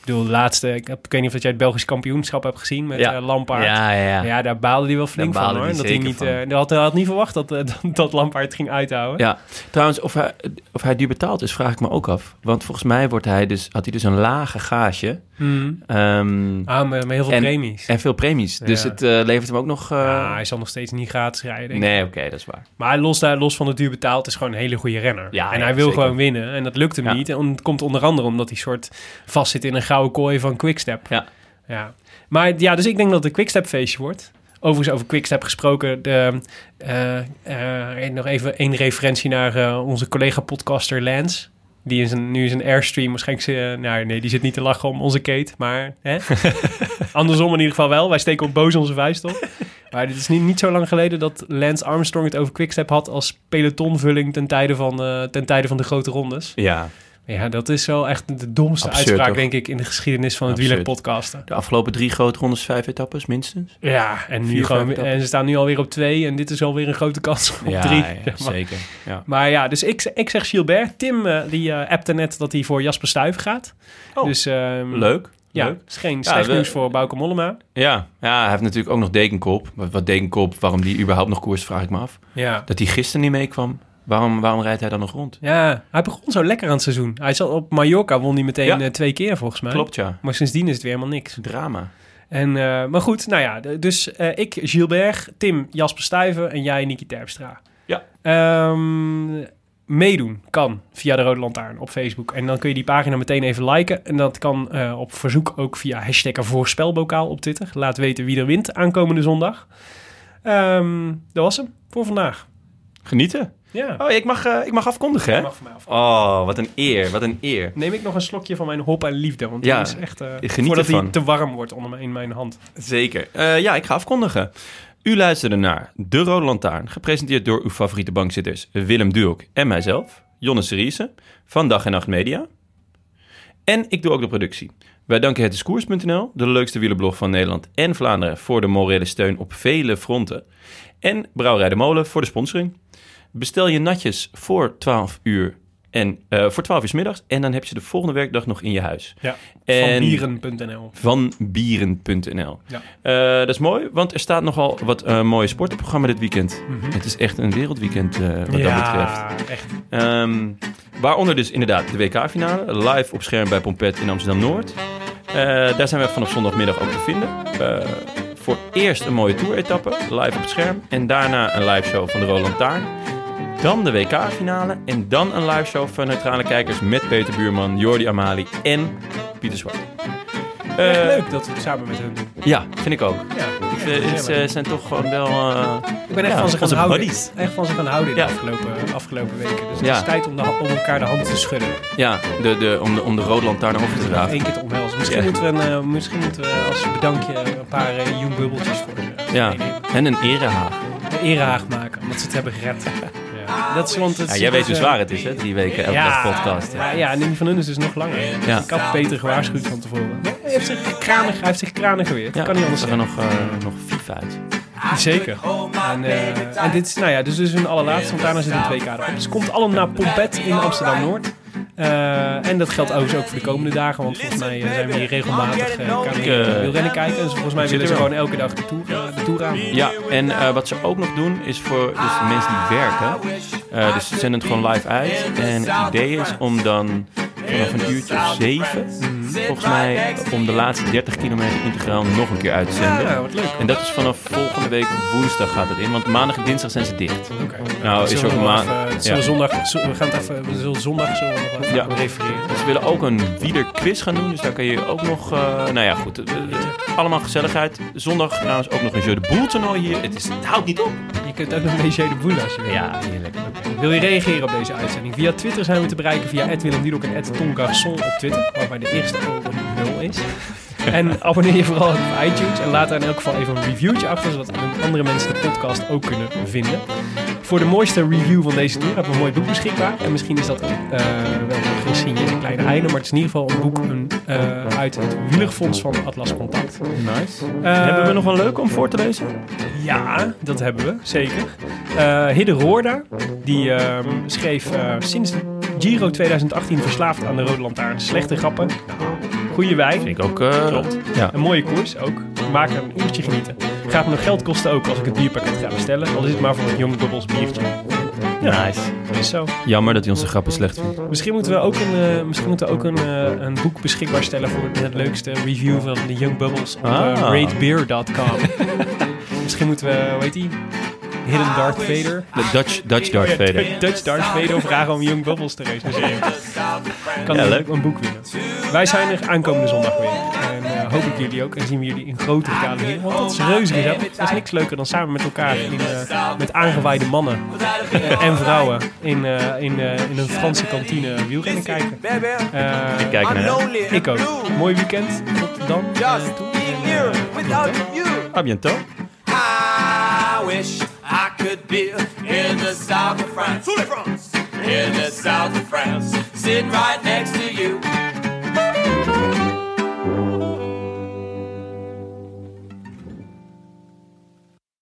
Ik bedoel, de laatste, ik, heb, ik weet niet of dat jij het Belgisch kampioenschap hebt gezien met Ja. eh, Lampaard. Ja, ja, ja. Ja, daar baalde hij wel flink Daar van hoor. Dat hij niet, hij had, had niet verwacht dat, eh, dat, dat Lampaard ging uithouden. Ja, trouwens, of hij, of hij duur betaald is, vraag ik me ook af. Want volgens mij wordt hij dus, had hij dus een lage gage. Ah, met, met heel veel En- premies. en veel premies. Dus Ja. het levert hem ook nog... ja, hij zal nog steeds niet gratis rijden. nee, oké, dat is waar. Maar los, daar, los van het duur betaald is gewoon een hele goede renner. Ja, en hij wil zeker. gewoon winnen. En dat lukt hem niet. En het komt onder andere omdat hij soort vastzit in een gouden kooi van Quickstep. Ja. ja. Maar ja, dus ik denk dat het een Quickstep feestje wordt. Overigens over Quickstep gesproken. De, eh, eh, nog even één referentie naar eh, onze collega podcaster Lance. Die is een, nu is een Airstream waarschijnlijk... nou nee, die zit niet te lachen om onze Kate. Maar hè? andersom in ieder geval wel. Wij steken op boos onze vuist op. Maar dit is niet, niet zo lang geleden dat Lance Armstrong het over Quickstep had als pelotonvulling ten tijde van, ten tijde van de grote rondes. Ja, Ja, dat is wel echt de domste Absurd, uitspraak, toch? denk ik, in de geschiedenis van het Absurd. wielerpodcasten. de afgelopen drie grote rondes, vijf etappes minstens. Ja, en, nu Vier, gewoon, en ze staan nu alweer op twee en dit is alweer een grote kans op ja, drie. ja, zeg maar. zeker. Ja. Maar ja, dus ik, ik zeg Gilbert. Tim eh, die eh, appte net dat hij voor Jasper Stuyven gaat. Oh, dus ehm, Leuk. Ja, Leuk. is geen slecht nieuws voor Bauke Mollema. Ja. ja, hij heeft natuurlijk ook nog Dekenkop. Wat, wat Dekenkop, waarom die überhaupt nog koers, vraag ik me af. Ja. Dat hij gisteren niet meekwam. Waarom, waarom rijdt hij dan nog rond? Ja, hij begon zo lekker aan het seizoen. Hij zat op Mallorca, won hij meteen Ja. eh, twee keer volgens mij. Klopt, ja. Maar sindsdien is het weer helemaal niks. Drama. En, eh, maar goed, nou ja, dus eh, ik, Gilbert, Tim, Jasper Stuyven en jij, Niki Terpstra. Ja. Ehm, meedoen kan via de Rode Lantaarn op Facebook. En dan kun je die pagina meteen even liken. En dat kan op verzoek ook via hashtag voorspelbokaal op Twitter. Laat weten wie er wint aankomende zondag. Ehm, dat was hem voor vandaag. Genieten. Ja. Oh, ik mag, eh, ik mag afkondigen, hè? Mag van mij af. Oh, wat een eer, wat een eer. Neem ik nog een slokje van mijn hop en liefde. Want Ja, die is echt... geniet voordat hij te warm wordt onder mijn, in mijn hand. Zeker. Eh, ja, ik ga afkondigen. U luisterde naar De Rode Lantaarn, gepresenteerd door uw favoriete bankzitters Willem Duok en mijzelf, Jonne Seriese, van Dag en Nacht Media. En ik doe ook de productie. Wij danken het de leukste wielerblog van Nederland en Vlaanderen, voor de morele steun op vele fronten. En Brouwerij de Molen voor de sponsoring. Bestel je natjes voor 12 uur en eh, voor 12 uur 's middags en dan heb je de volgende werkdag nog in je huis. Ja, van bieren.nl. Vanbieren.nl. Ja. Eh, dat is mooi, want er staat nogal wat eh mooie sportenprogramma dit weekend. Het is echt een wereldweekend wat dat betreft. echt. Ehm, waaronder dus inderdaad de WK-finale, live op scherm bij Pompet in Amsterdam-Noord. Eh, daar zijn we vanaf zondagmiddag ook te vinden. Voor eerst een mooie tour-etappe, live op het scherm. En daarna een live show van de Roland Taarn. Dan de WK-finale en dan een live show van neutrale kijkers met Peter Buurman, Jordi Amali en Pieter Zwart. Eh, leuk dat we het samen met hun doen. Ja, vind ik ook. Ja, Ik vind, het is, eh, zijn toch gewoon wel... eh, Ik ben echt ja, van ze gaan houden. buddies. Echt van ze gaan houden Ja. de afgelopen, afgelopen weken. Dus het Ja. is tijd om, de, om elkaar de hand te schudden. Ja, de, de, om, de, om de rode lantaarn over te dragen. Eén keer te omhelzen. Misschien, moeten we een, misschien moeten we als bedankje een paar Jong bubbeltjes voor Ja, en een erehaag. Een erehaag maken, omdat ze het hebben gered. Ja. Dat is, want het Ja, jij weet het hoe is, zwaar het is, hè? Drie weken elke dag podcast. Ja, ja, en die van hun is dus nog langer. Ja. Ik had Peter gewaarschuwd van tevoren. Hij heeft zich kranig, hij heeft zich kranig geweerd. Ja, kan niet anders er nog, eh, nog vief uit. Zeker. En, eh, en dit is, nou ja, dus, dus een allerlaatste, want daarna zit een 2K erop. Dus komt allemaal naar Pompet in Amsterdam-Noord. Eh, en dat geldt overigens ook voor de komende dagen, want volgens mij eh, zijn we hier regelmatig uh, uh, eh, wielrennen kijken. Dus volgens mij willen ze gewoon elke dag de tour, de tour aan. Ja, en eh, wat ze ook nog doen is voor dus de mensen die werken. eh, dus ze zenden het gewoon live uit. En het idee is om dan vanaf een uurtje of zeven, volgens mij, om de laatste 30 kilometer integraal nog een keer uit te zenden. Ja, wat leuk. En dat is vanaf volgende week woensdag gaat het in, want maandag en dinsdag zijn ze dicht. Oké. Nou, is Zullen ook we een nog maand. even- zullen we zondag, we gaan het even, we zullen zondag zullen we nog even Ja. refereren. Ze willen ook een wielerquiz gaan doen, dus daar kan je ook nog... eh, nou ja, goed. eh, eh, allemaal gezelligheid. Zondag trouwens ook nog een Jeu de Boel toernooi hier. Het, is, het houdt niet op. Je kunt ook nog mee Jeu de Boel als je wil. Ja, heerlijk. Wil je reageren op deze uitzending? Via Twitter zijn we te bereiken via Willem Dudok en @tongarçon op Twitter, waarbij de eerste O een 0 is. En abonneer je vooral op iTunes en laat daar in elk geval even een reviewtje achter, zodat andere mensen de podcast ook kunnen vinden. Voor de mooiste review van deze tour hebben we een mooi boek beschikbaar. En misschien is dat uh, wel geen signeerde kleine einde, maar het is in ieder geval een boek een, uh, uit het wielerfonds van Atlas Contact. Nice. Uh, hebben we nog een leuk om voor te lezen? Ja, dat hebben we, zeker. Uh, Hidde Roorda, die uh, schreef uh, sinds Giro 2018 verslaafd aan de Rode Lantaarn. Slechte grappen, goede wijn. Vind ik ook. Uh, Klopt. Ja. Een mooie koers ook. Maak er een uurtje genieten. Gaat me nog geld kosten ook als ik het bierpakket ga bestellen. Al is het maar voor een Young Bubbles biertje. Ja, nice. Is zo. Jammer dat hij onze grappen slecht vindt. Misschien moeten we ook een, uh, misschien moeten we ook een, uh, een boek beschikbaar stellen voor het leukste review van de Young Bubbles op uh, Ah. ratebeer.com. misschien moeten we, hoe heet die? Hidden Darth Vader. De Dutch, Dutch Darth Oh ja, Vader. Dutch Darth Vader vragen om Young Bubbles te recenseren. Kan Ja, een, leuk. een boek winnen. Wij zijn er aankomende zondag weer. En uh, hoop ik jullie ook. En zien we jullie in grote getalen hier. Want dat is reuze gezellig. Dat is niks leuker dan samen met elkaar in, uh, met aangewaaide mannen uh, en vrouwen in, in, in een Franse kantine wielrennen kijken. ik kijk naar. Ik ook. Mooi weekend. Tot dan. Uh, A bientôt. wish I could be in the south of France. In the south of France, sitting right next to you.